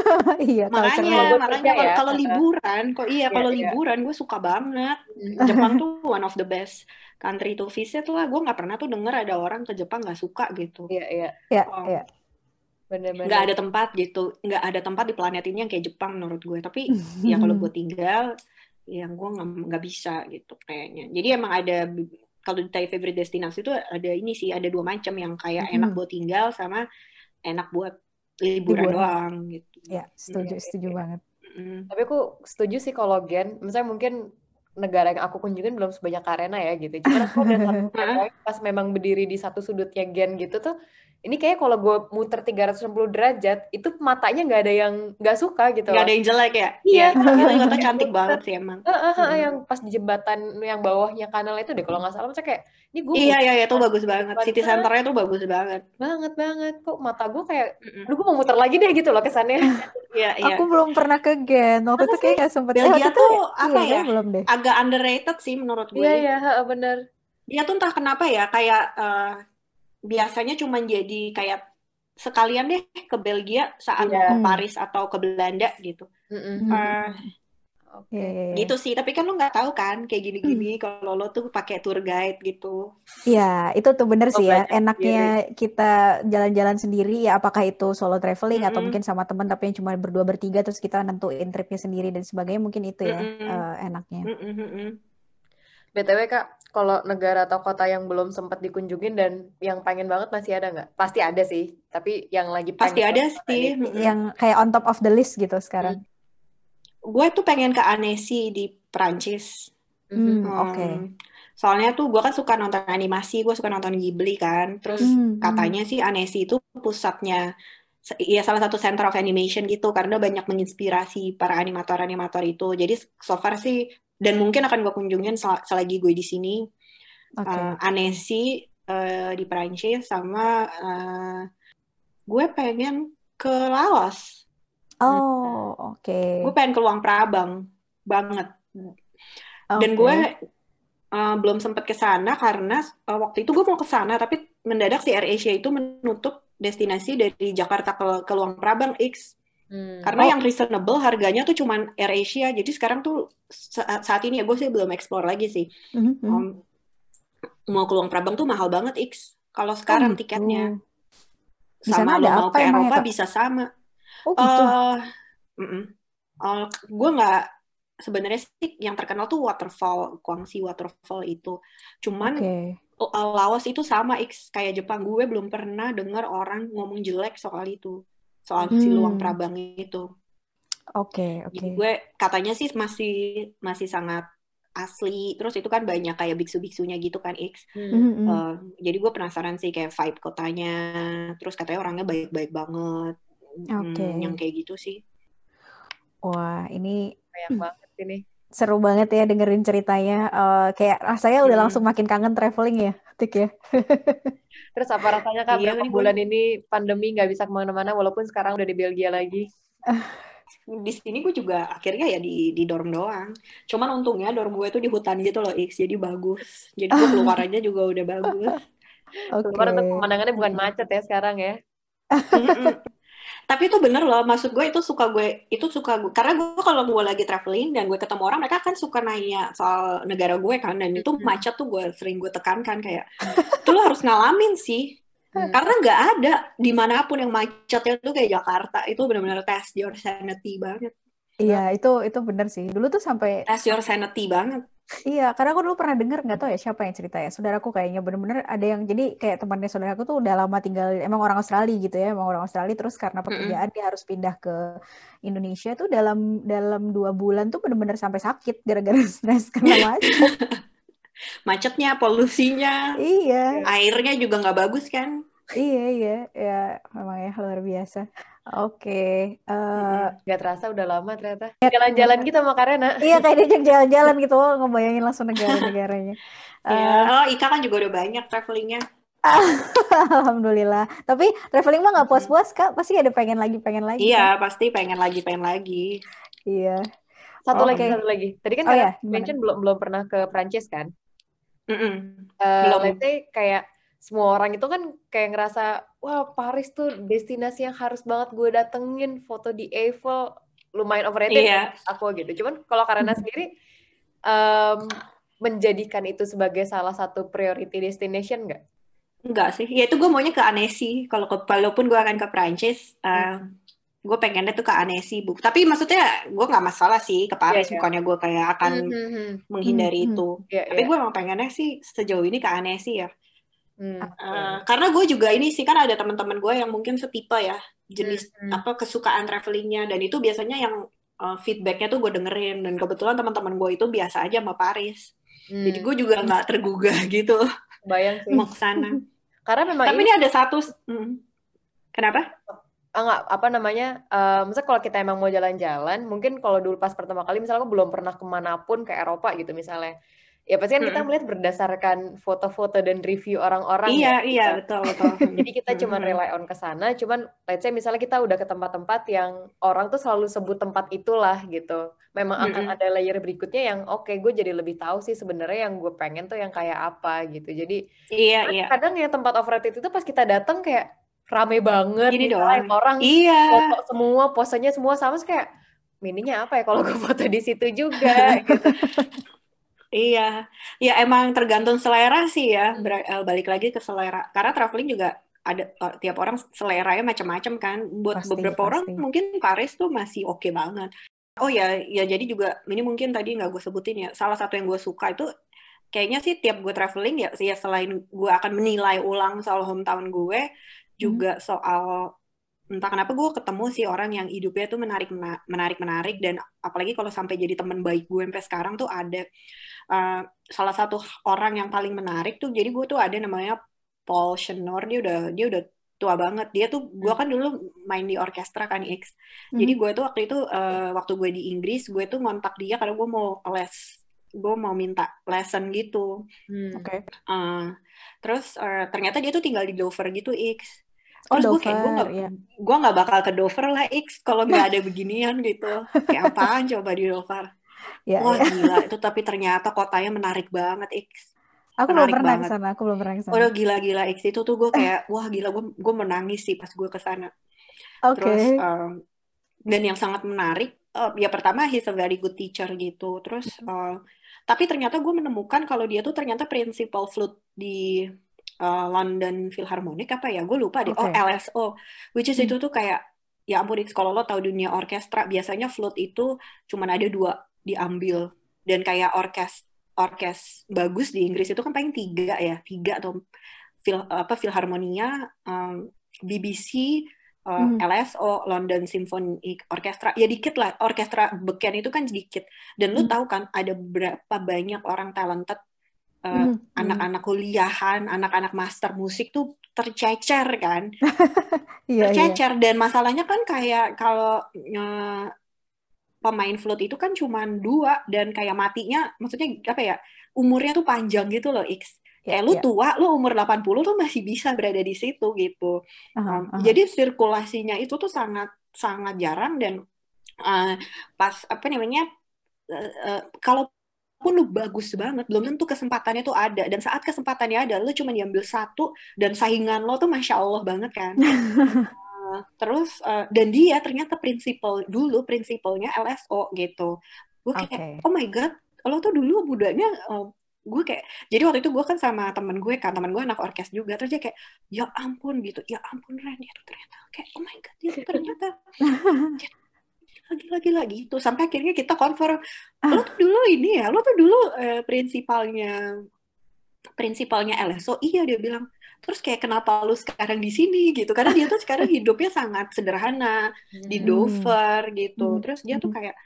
iya, makanya, makanya ya. kalau liburan, kok iya, kalau iya, liburan gue suka banget. Jepang tuh one of the best country to visit lah. Gue nggak pernah tuh denger ada orang ke Jepang nggak suka gitu. Iya, iya. Iya, oh. iya. Bener-bener. Nggak ada tempat gitu, nggak ada tempat di planet ini yang kayak Jepang menurut gue. Tapi ya kalau gue tinggal, yang gue nggak bisa gitu kayaknya. Jadi emang ada kalau ditanya favorite destinasi itu ada ini sih ada dua macam yang kayak hmm. enak buat tinggal sama enak buat liburan, liburan. doang gitu. Ya setuju hmm. setuju banget. Hmm. Tapi aku setuju sih kalau Gen, misalnya mungkin negara yang aku kunjungin belum sebanyak Karena ya gitu. Cuma aku udah pas memang berdiri di satu sudutnya Gen gitu tuh ini kayak kalau gue muter 360 derajat itu matanya nggak ada yang nggak suka gitu nggak ada yang jelek ya? Iya. Itu kata cantik banget sih emang. Uh, uh, uh, yang pas di jembatan yang bawahnya kanal itu deh kalau nggak salah. Maksudnya kayak ini gue iya iya itu bagus banget. City centernya tuh bagus banget. Banget banget. Kok mata gue kayak lu gue mau muter lagi deh gitu loh kesannya. Iya iya. Aku belum pernah ke Gen. Waktu itu kayak sempet. Dia tuh apa iya, ya? belum deh. Agak underrated sih menurut gue iya iya bener. Dia tuh entah kenapa ya kayak uh, biasanya cuma jadi kayak sekalian deh ke Belgia saat yeah. mau ke Paris atau ke Belanda gitu. Mm-hmm. Uh, Okay. Gitu sih, tapi kan lo nggak tahu kan kayak gini-gini hmm. kalau lo tuh pakai tour guide gitu. Iya, itu tuh bener oh, sih ya. Enaknya sendiri. kita jalan-jalan sendiri ya apakah itu solo traveling mm -hmm. atau mungkin sama teman tapi yang cuma berdua bertiga terus kita nentuin tripnya sendiri dan sebagainya mungkin itu ya mm -hmm. uh, enaknya. Mm -hmm. BTW Kak, kalau negara atau kota yang belum sempat dikunjungin dan yang pengen banget masih ada nggak? Pasti ada sih, tapi yang lagi pengen pasti ada sih, yang kayak on top of the list gitu sekarang. Hmm. Gue tuh pengen ke Annecy di Prancis. Hmm, hmm. Oke. Okay. Soalnya tuh gue kan suka nonton animasi, gue suka nonton Ghibli kan. Terus hmm, hmm. katanya sih Annecy itu pusatnya ya salah satu center of animation gitu karena banyak menginspirasi para animator-animator itu. Jadi so far sih dan mungkin akan gue kunjungin sel selagi gue di sini okay. uh, eh, Annecy uh, di Prancis sama uh, gue pengen ke Laos oh oke okay. gue pengen ke Luang Prabang banget okay. dan gue uh, belum sempat ke sana karena uh, waktu itu gue mau ke sana tapi mendadak si AirAsia itu menutup destinasi dari Jakarta ke, ke Luang Prabang X Hmm. Karena oh. yang reasonable harganya tuh cuman AirAsia. Jadi sekarang tuh saat, saat ini ya gue sih belum explore lagi sih. Mm -hmm. um, mau ke Luang Prabang tuh mahal banget X. Kalau sekarang oh, tiketnya. Di sama lo mau ke Eropa ya, bisa sama. Oh gitu. Uh, mm -mm. Uh, gue nggak sebenarnya sih yang terkenal tuh waterfall Guangxi waterfall itu. Cuman okay. Laos itu sama X kayak Jepang gue belum pernah dengar orang ngomong jelek soal itu soal hmm. si luang prabang itu. Oke, okay, oke. Okay. gue katanya sih masih masih sangat asli. Terus itu kan banyak kayak biksu-biksunya gitu kan X. Hmm. Uh, jadi gue penasaran sih kayak vibe kotanya. Terus katanya orangnya baik-baik banget. Oke. Okay. Hmm, yang kayak gitu sih. Wah, ini banyak hmm. banget ini. Seru banget ya dengerin ceritanya. Uh, kayak rasanya udah hmm. langsung makin kangen traveling ya, Tik ya. Terus apa rasanya kak iya, berapa bulan ini pandemi nggak bisa ke mana-mana walaupun sekarang udah di Belgia lagi? di sini gue juga akhirnya ya di di dorm doang. Cuman untungnya dorm gue itu di hutan gitu loh X, jadi bagus. Jadi gue keluar aja juga udah bagus. Oke. Keluar tuh pemandangannya bukan macet ya sekarang ya. Tapi itu bener loh, maksud gue itu suka gue, itu suka gue, karena gue kalau gue lagi traveling dan gue ketemu orang, mereka kan suka nanya soal negara gue kan, dan itu macet tuh gue sering gue tekankan kayak, itu lo harus ngalamin sih, Hmm. karena nggak ada di mana pun yang macetnya tuh kayak Jakarta, itu bener-bener test your sanity banget, Iya, itu itu bener sih. Dulu tuh sampai test your sanity banget. Iya, karena aku dulu pernah denger nggak tahu ya siapa yang cerita ya. Saudaraku kayaknya bener-bener ada yang jadi kayak temannya saudaraku tuh udah lama tinggal emang orang Australia gitu ya, emang orang Australia terus karena pekerjaan dia harus pindah ke Indonesia tuh dalam dalam dua bulan tuh bener-bener sampai sakit gara-gara stres karena macet. Macetnya, polusinya, Iya, airnya juga nggak bagus kan. iya, iya, ya memang ya luar biasa. Oke, eh, Mm-mm. Gak terasa udah lama ternyata. Jalan-jalan gitu sama Karena. iya kayak diajak jalan-jalan gitu, ngebayangin langsung negara-negaranya. Ya, Eh, oh Ika kan juga udah banyak travelingnya. Alhamdulillah. Tapi traveling mah nggak puas-puas kak, pasti ada pengen lagi, pengen lagi. kan? Iya, pasti pengen lagi, pengen lagi. Iya. Satu Oke. lagi, satu lagi. Tadi kan Oh ya, mention belum belum pernah ke Prancis kan? Mm-mm. Eh, Belum. let's say kayak semua orang itu kan kayak ngerasa wah Paris tuh destinasi yang harus banget gue datengin foto di Eiffel lumayan overrated Iya. menurut aku gitu cuman kalau karena Hmm. sendiri em, menjadikan itu sebagai salah satu priority destination nggak? Enggak sih, ya itu gue maunya ke Annecy. Kalau ke, walaupun gue akan ke Prancis, eh, gue pengennya tuh ke Annecy, bu. Tapi maksudnya gue nggak masalah sih ke Paris, Iya, iya. bukannya gue kayak akan Mhm. menghindari Hmm, hmm. itu. Iya, Tapi iya. gue emang pengennya sih sejauh ini ke Annecy ya. Hmm, Eh, karena gue juga ini sih kan ada teman-teman gue yang mungkin setipe ya jenis Hmm. apa kesukaan travelingnya dan itu biasanya yang eh, feedbacknya tuh gue dengerin dan kebetulan teman-teman gue itu biasa aja sama Paris. Hmm, Jadi gue juga nggak tergugah gitu bayang sih. mau ke sana. Karena memang Tapi ini ini ada satu, mm. kenapa? ah, nggak apa namanya eh misalnya kalau kita emang mau jalan-jalan mungkin kalau dulu pas pertama kali misalnya aku belum pernah ke mana pun ke Eropa gitu misalnya ya pasti kan kita melihat berdasarkan foto-foto dan review orang-orang Iya, ya iya, gitu. betul, betul. jadi kita cuman Mm-mm. rely on ke sana cuman let's say misalnya kita udah ke tempat-tempat yang orang tuh selalu sebut tempat itulah gitu memang akan ada layer berikutnya yang oke gue jadi lebih tahu sih sebenarnya yang gue pengen tuh yang kayak apa gitu jadi Iya, kan iya. kadang yang tempat overrated itu pas kita datang kayak rame banget Gini misalnya doang. orang Iya, foto semua posenya semua sama kayak mininya apa ya kalau gue foto di situ juga gitu iya. Ya emang tergantung selera sih ya. Ber- eh, balik lagi ke selera. Karena traveling juga ada eh, tiap orang seleranya macam-macam kan. Buat Pasti, beberapa orang pasti. mungkin Paris tuh masih oke banget. Oh ya, ya jadi juga ini mungkin tadi nggak gue sebutin ya. Salah satu yang gue suka itu kayaknya sih tiap gue traveling ya, ya selain gue akan menilai ulang soal hometown gue, juga soal entah kenapa gue ketemu sih orang yang hidupnya tuh menarik menarik menarik dan apalagi kalau sampai jadi teman baik gue sampai sekarang tuh ada uh, salah satu orang yang paling menarik tuh jadi gue tuh ada namanya Paul Shenor dia udah dia udah tua banget dia tuh gue kan dulu main di orkestra kan X jadi gue tuh waktu itu uh, waktu gue di Inggris gue tuh ngontak dia karena gue mau les gue mau minta lesson gitu hmm. Oke. uh, terus uh, ternyata dia tuh tinggal di Dover gitu X Oh, Terus gue kayak gue gak, ya. gue nggak bakal ke Dover lah X kalau nggak ada beginian gitu. Kayak apaan coba di Dover? Ya, Wah ya. gila itu tapi ternyata kotanya menarik banget X. Aku belum menarik pernah ke sana, aku belum pernah ke sana. Udah gila-gila X itu tuh gue kayak wah gila gue gue menangis sih pas gue ke sana. Oke. Terus um, dan yang sangat menarik uh, ya pertama he's a very good teacher gitu. Terus uh, tapi ternyata gue menemukan kalau dia tuh ternyata principal flute di uh, London Philharmonic apa ya? Gue lupa deh. Oh, Oke. LSO. Which is Hmm. itu tuh kayak ya ampun kalau lo tahu dunia orkestra biasanya flute itu cuman ada dua diambil dan kayak orkes orkes bagus di Inggris itu kan paling tiga ya tiga atau fil apa Philharmonia um, BBC uh, Hmm. LSO London Symphony Orchestra ya dikit lah orkestra beken itu kan sedikit dan lu Hmm. tahu kan ada berapa banyak orang talented uh, Hmm, hmm. anak-anak kuliahan anak-anak master musik tuh tercecer kan Iya, iya. tercecer dan masalahnya kan kayak kalau eh, pemain flute itu kan cuma dua dan kayak matinya maksudnya apa ya umurnya tuh panjang gitu loh X Ya, kayak lu ya. tua lu umur 80 tuh masih bisa berada di situ gitu Aha, Um, aha. jadi sirkulasinya itu tuh sangat sangat jarang dan uh, pas apa namanya uh, uh, kalau walaupun lu bagus banget, belum tentu kesempatannya tuh ada. Dan saat kesempatannya ada, lu cuma diambil satu dan saingan lo tuh masya Allah banget kan. uh, terus uh, dan dia ternyata prinsipal dulu prinsipalnya LSO gitu. Gue kayak okay. oh my god, lo tuh dulu budanya uh, gue kayak jadi waktu itu gue kan sama temen gue kan temen gue anak orkes juga terus dia kayak ya ampun gitu ya ampun Ren itu ternyata kayak oh my god dia ternyata lagi lagi lagi itu sampai akhirnya kita confirm lo tuh dulu ini ya lo tuh dulu eh, prinsipalnya prinsipalnya LSO iya dia bilang terus kayak kenapa lu sekarang di sini? Gitu. Karena dia tuh sekarang hidupnya sangat sederhana di hmm. Dover gitu. Hmm. terus dia tuh kayak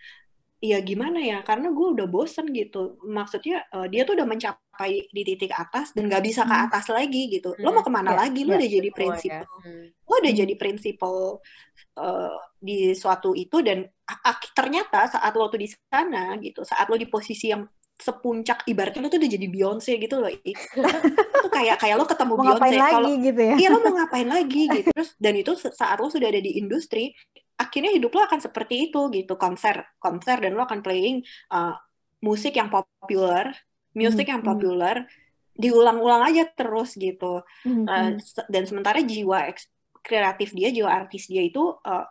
ya gimana ya karena gue udah bosen gitu. Maksudnya uh, dia tuh udah mencapai di titik atas dan gak bisa ke hmm. atas lagi gitu. Lo mau ke mana yeah, lagi? Lo yeah, udah jadi prinsip ya. hmm. lo udah hmm. jadi prinsipal uh, di suatu itu dan ternyata saat lo tuh di sana gitu saat lo di posisi yang sepuncak ibaratnya lo tuh udah jadi Beyonce gitu loh itu kayak kayak lo ketemu mau Beyonce kalau gitu ya? iya lo mau ngapain lagi gitu. Terus dan itu saat lo sudah ada di industri akhirnya hidup lo akan seperti itu gitu. Konser konser dan lo akan playing uh, musik yang populer musik mm yang hmm. populer diulang-ulang aja terus gitu. Mm uh, dan sementara jiwa kreatif dia jiwa artis dia itu uh,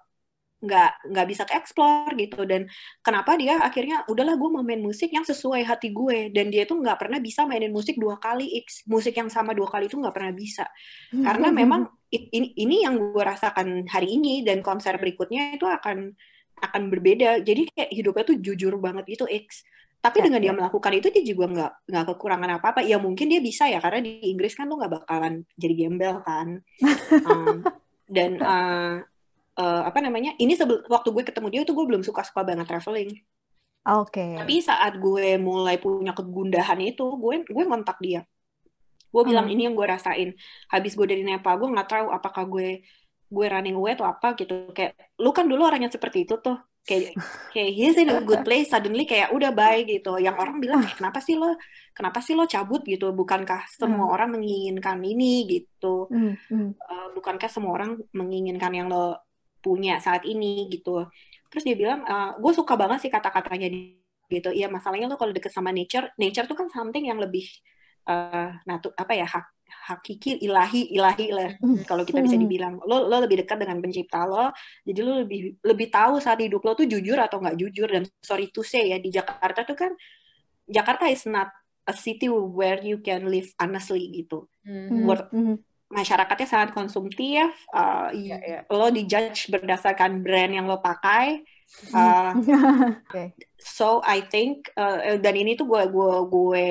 nggak nggak bisa ke explore gitu dan kenapa dia akhirnya udahlah gue mau main musik yang sesuai hati gue dan dia tuh nggak pernah bisa mainin musik dua kali x musik yang sama dua kali itu nggak pernah bisa karena memang ini, ini yang gue rasakan hari ini dan konser berikutnya itu akan akan berbeda. Jadi kayak hidupnya tuh jujur banget itu X. Tapi ya, dengan ya. dia melakukan itu dia juga nggak nggak kekurangan apa apa. Ya mungkin dia bisa ya karena di Inggris kan lo nggak bakalan jadi gembel kan. um, dan uh, uh, apa namanya? Ini waktu gue ketemu dia itu gue belum suka suka banget traveling. Oke. Okay. Tapi saat gue mulai punya kegundahan itu, gue gue ngontak dia gue bilang hmm. ini yang gue rasain habis gue dari Nepal gue nggak tahu apakah gue gue running away atau apa gitu kayak lu kan dulu orangnya seperti itu tuh kayak kayak he's in a good place suddenly kayak udah baik gitu yang orang bilang eh, kenapa sih lo kenapa sih lo cabut gitu bukankah semua hmm. orang menginginkan ini gitu hmm. Hmm. Uh, bukankah semua orang menginginkan yang lo punya saat ini gitu terus dia bilang uh, gue suka banget sih kata-katanya gitu iya masalahnya lo kalau deket sama nature nature tuh kan something yang lebih uh, natu apa ya hak hakiki ilahi ilahi lah hmm. kalau kita bisa hmm. dibilang lo lo lebih dekat dengan pencipta lo jadi lo lebih lebih tahu saat hidup lo tuh jujur atau nggak jujur dan sorry to say ya di Jakarta tuh kan Jakarta is not a city where you can live honestly gitu mm -hmm. Masyarakatnya sangat konsumtif uh, yeah, yeah. lo dijudge berdasarkan brand yang lo pakai uh, okay. so I think uh, dan ini tuh gue gue gue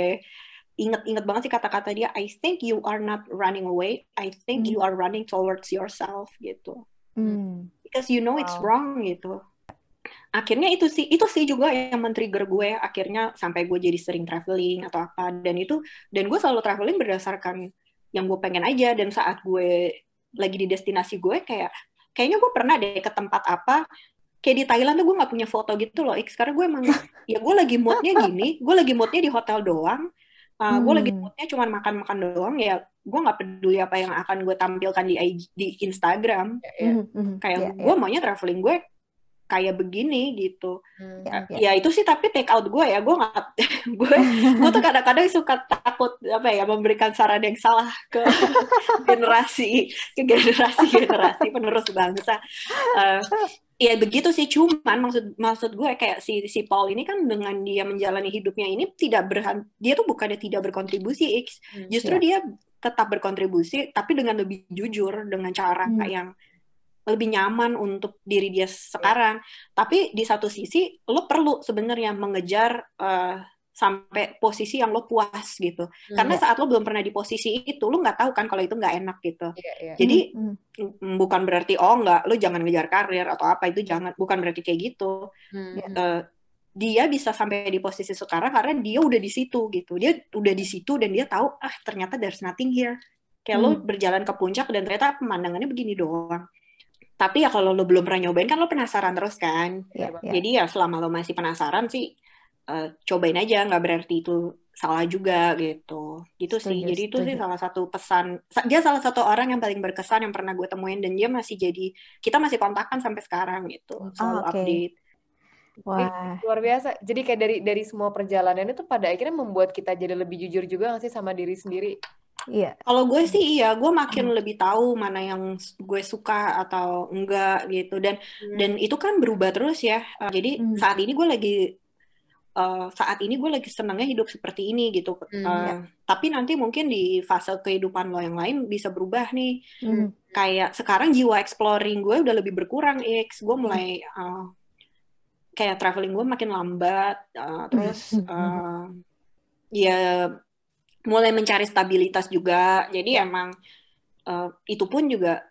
inget-inget banget sih kata-kata dia I think you are not running away I think mm. you are running towards yourself gitu mm. because you know wow. it's wrong gitu akhirnya itu sih itu sih juga yang men-trigger gue akhirnya sampai gue jadi sering traveling atau apa dan itu dan gue selalu traveling berdasarkan yang gue pengen aja dan saat gue lagi di destinasi gue kayak kayaknya gue pernah deh ke tempat apa kayak di Thailand tuh gue nggak punya foto gitu loh X karena gue emang ya gue lagi moodnya gini gue lagi moodnya di hotel doang uh, hmm. gue lagi moodnya cuma makan-makan doang ya gue nggak peduli apa yang akan gue tampilkan di IG, di Instagram yeah, yeah. Mm-hmm. kayak yeah, gue yeah. maunya traveling gue kayak begini gitu hmm. ya, ya. ya itu sih tapi take out gue ya gue nggak gue gue tuh kadang-kadang suka takut apa ya memberikan saran yang salah ke generasi ke generasi generasi penerus bangsa uh, ya begitu sih cuman maksud maksud gue kayak si si Paul ini kan dengan dia menjalani hidupnya ini tidak berhan dia tuh bukannya tidak berkontribusi X hmm, justru yeah. dia tetap berkontribusi tapi dengan lebih jujur dengan cara hmm. yang lebih nyaman untuk diri dia sekarang tapi di satu sisi lo perlu sebenarnya mengejar uh, sampai posisi yang lo puas gitu. Hmm. Karena saat lo belum pernah di posisi itu, lo nggak tahu kan kalau itu nggak enak gitu. Yeah, yeah. Jadi hmm. hmm. bukan berarti oh nggak, lo jangan ngejar karir atau apa itu jangan, bukan berarti kayak gitu. Hmm. Uh, dia bisa sampai di posisi sekarang karena dia udah di situ gitu. Dia udah di situ dan dia tahu ah ternyata there's nothing here. Kayak hmm. lo berjalan ke puncak dan ternyata pemandangannya begini doang. Tapi ya kalau lo belum pernah nyobain kan lo penasaran terus kan. Yeah, yeah. Jadi ya selama lo masih penasaran sih uh, cobain aja nggak berarti itu salah juga gitu gitu sih jadi itu sih salah satu pesan dia salah satu orang yang paling berkesan yang pernah gue temuin dan dia masih jadi kita masih kontakkan sampai sekarang gitu selalu oh, okay. update Wah. Luar biasa. Jadi kayak dari dari semua perjalanan itu pada akhirnya membuat kita jadi lebih jujur juga nggak sih sama diri sendiri? Iya. Kalau gue sih iya, gue makin lebih tahu mana yang gue suka atau enggak gitu. Dan dan itu kan berubah terus ya. Uh, jadi Hmm. saat ini gue lagi uh, saat ini gue lagi senangnya hidup seperti ini gitu. Hmm, Uh, ya. Tapi nanti mungkin di fase kehidupan lo yang lain bisa berubah nih. Hmm. Kayak sekarang jiwa exploring gue udah lebih berkurang, X. Gue mulai uh, kayak traveling gue makin lambat. uh, terus uh, ya mulai mencari stabilitas juga. Jadi emang uh, itu pun juga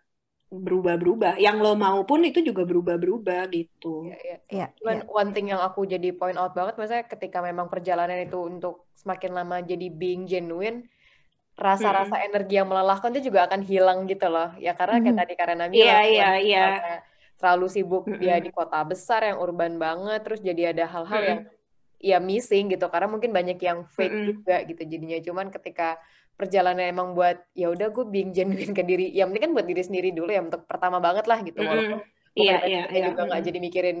berubah-berubah. Yang lo mau pun itu juga berubah-berubah gitu. Iya, iya. Iya. Cuman iya. one thing yang aku jadi point out banget, maksudnya ketika memang perjalanan itu untuk semakin lama jadi being genuine, rasa-rasa energi yang melelahkan itu juga akan hilang gitu loh. Ya karena kayak Mhm. tadi karena Iya, bilang, iya, iya. karena terlalu sibuk dia Mm-mm. di kota besar yang urban banget, terus jadi ada hal-hal Mm-mm. yang ya missing gitu. Karena mungkin banyak yang fake Mm-mm. juga gitu jadinya. Cuman ketika perjalanan emang buat ya udah gue being genuine ke diri, yang penting kan buat diri sendiri dulu ya untuk pertama banget lah gitu. Mm-mm. Walaupun Iya, iya, kita iya. juga nggak Mm-mm. jadi mikirin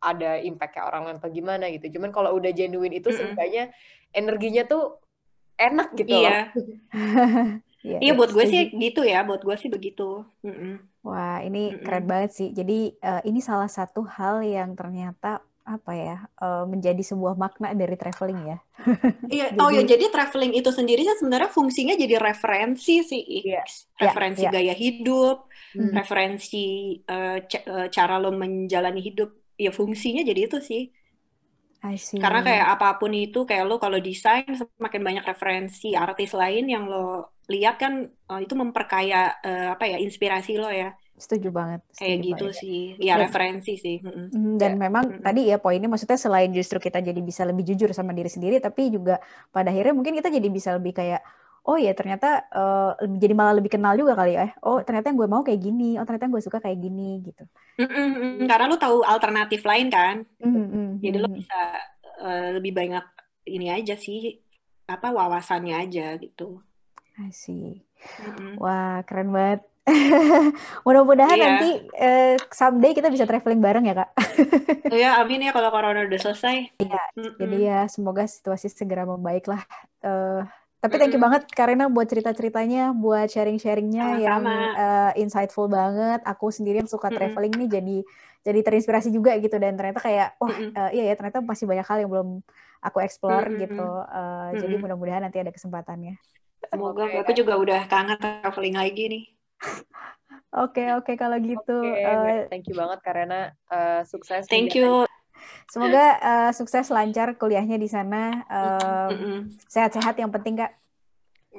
ada impact kayak orang lain atau gimana gitu. Cuman kalau udah genuine itu Mm-mm. seenggaknya energinya tuh enak gitu. Iya, Iya, iya buat gue sih gitu ya, buat gue sih begitu. Mm-mm. Wah, ini keren banget sih. Jadi eh, ini salah satu hal yang ternyata apa ya eh, menjadi sebuah makna dari traveling ya. Iya, oh ya Jadi jadi traveling itu sendiri sebenarnya fungsinya jadi referensi sih, Iya. X. ya, referensi ya. gaya hidup, Hmm. referensi eh, cara lo menjalani hidup. Ya fungsinya jadi itu sih. I Karena kayak apa pun itu, kayak lo kalau desain semakin banyak referensi artis lain yang lo lihat kan eh, itu memperkaya eh, apa ya inspirasi lo ya. Setuju banget, Kayak setuju gitu banget. sih. Ya Dan referensi sih. Mm, Dan Ya. memang Mm-mm. tadi ya poinnya maksudnya selain justru kita jadi bisa lebih jujur sama diri sendiri, tapi juga pada akhirnya mungkin kita jadi bisa lebih kayak, oh ya ternyata lebih- jadi malah lebih kenal juga kali ya. Oh ternyata yang gue mau kayak gini, oh ternyata yang gue suka kayak gini gitu. Mm-mm, mm. Karena lo tahu alternatif lain kan. Mm, mm, Jadi lo mm. bisa eh, lebih banyak ini aja sih apa wawasannya aja gitu. I see. Mm-mm. Wah keren banget. Mudah-mudahan Iya. nanti eh, someday kita bisa traveling bareng ya kak. Oh ya, amin ya kalau corona udah selesai. Jadi Mm-mm. ya semoga situasi segera membaik lah. Eh, tapi thank you Mm-mm. banget Karina buat cerita-ceritanya, buat sharing-sharingnya yang eh, insightful banget. Aku sendiri yang suka Mm-mm. traveling nih jadi jadi terinspirasi juga gitu dan ternyata kayak wah Mm-mm. eh, iya ya ternyata masih banyak hal yang belum aku explore Mm-mm. gitu. Eh, Jadi Mm-mm. mudah-mudahan nanti ada kesempatannya. Semoga aku juga udah kangen traveling lagi nih. Oke oke kalau gitu. Oke, Eh, thank you banget karena eh, sukses Thank you. semoga eh, sukses lancar kuliahnya di sana. Eh, Mm-mm. Sehat-sehat yang penting kak.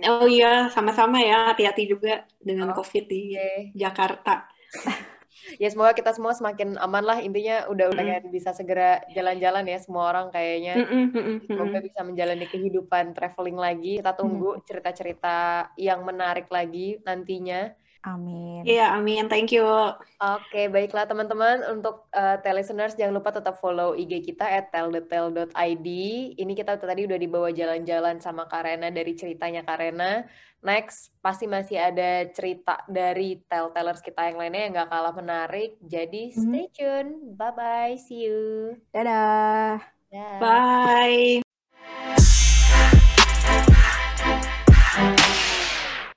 Oh iya, sama-sama ya. Hati-hati juga dengan COVID di Oke. Jakarta. Ya semoga kita semua semakin aman lah intinya udah udah Mm-mm. kayak bisa segera jalan-jalan ya semua orang kayaknya. Mm-mm, mm-mm, Semoga bisa menjalani kehidupan traveling lagi. Kita tunggu cerita-cerita yang menarik lagi nantinya. Amin. Iya, amin. Thank you. Oke, baiklah teman-teman. Untuk uh, listeners jangan lupa tetap follow IG kita at telltheTale.id. Ini kita tadi udah dibawa jalan-jalan sama Karena dari ceritanya Karena. Next, pasti masih ada cerita dari telltellers kita yang lainnya yang gak kalah menarik. Jadi stay tune. Bye-bye. See you. Dadah. Dah. Bye.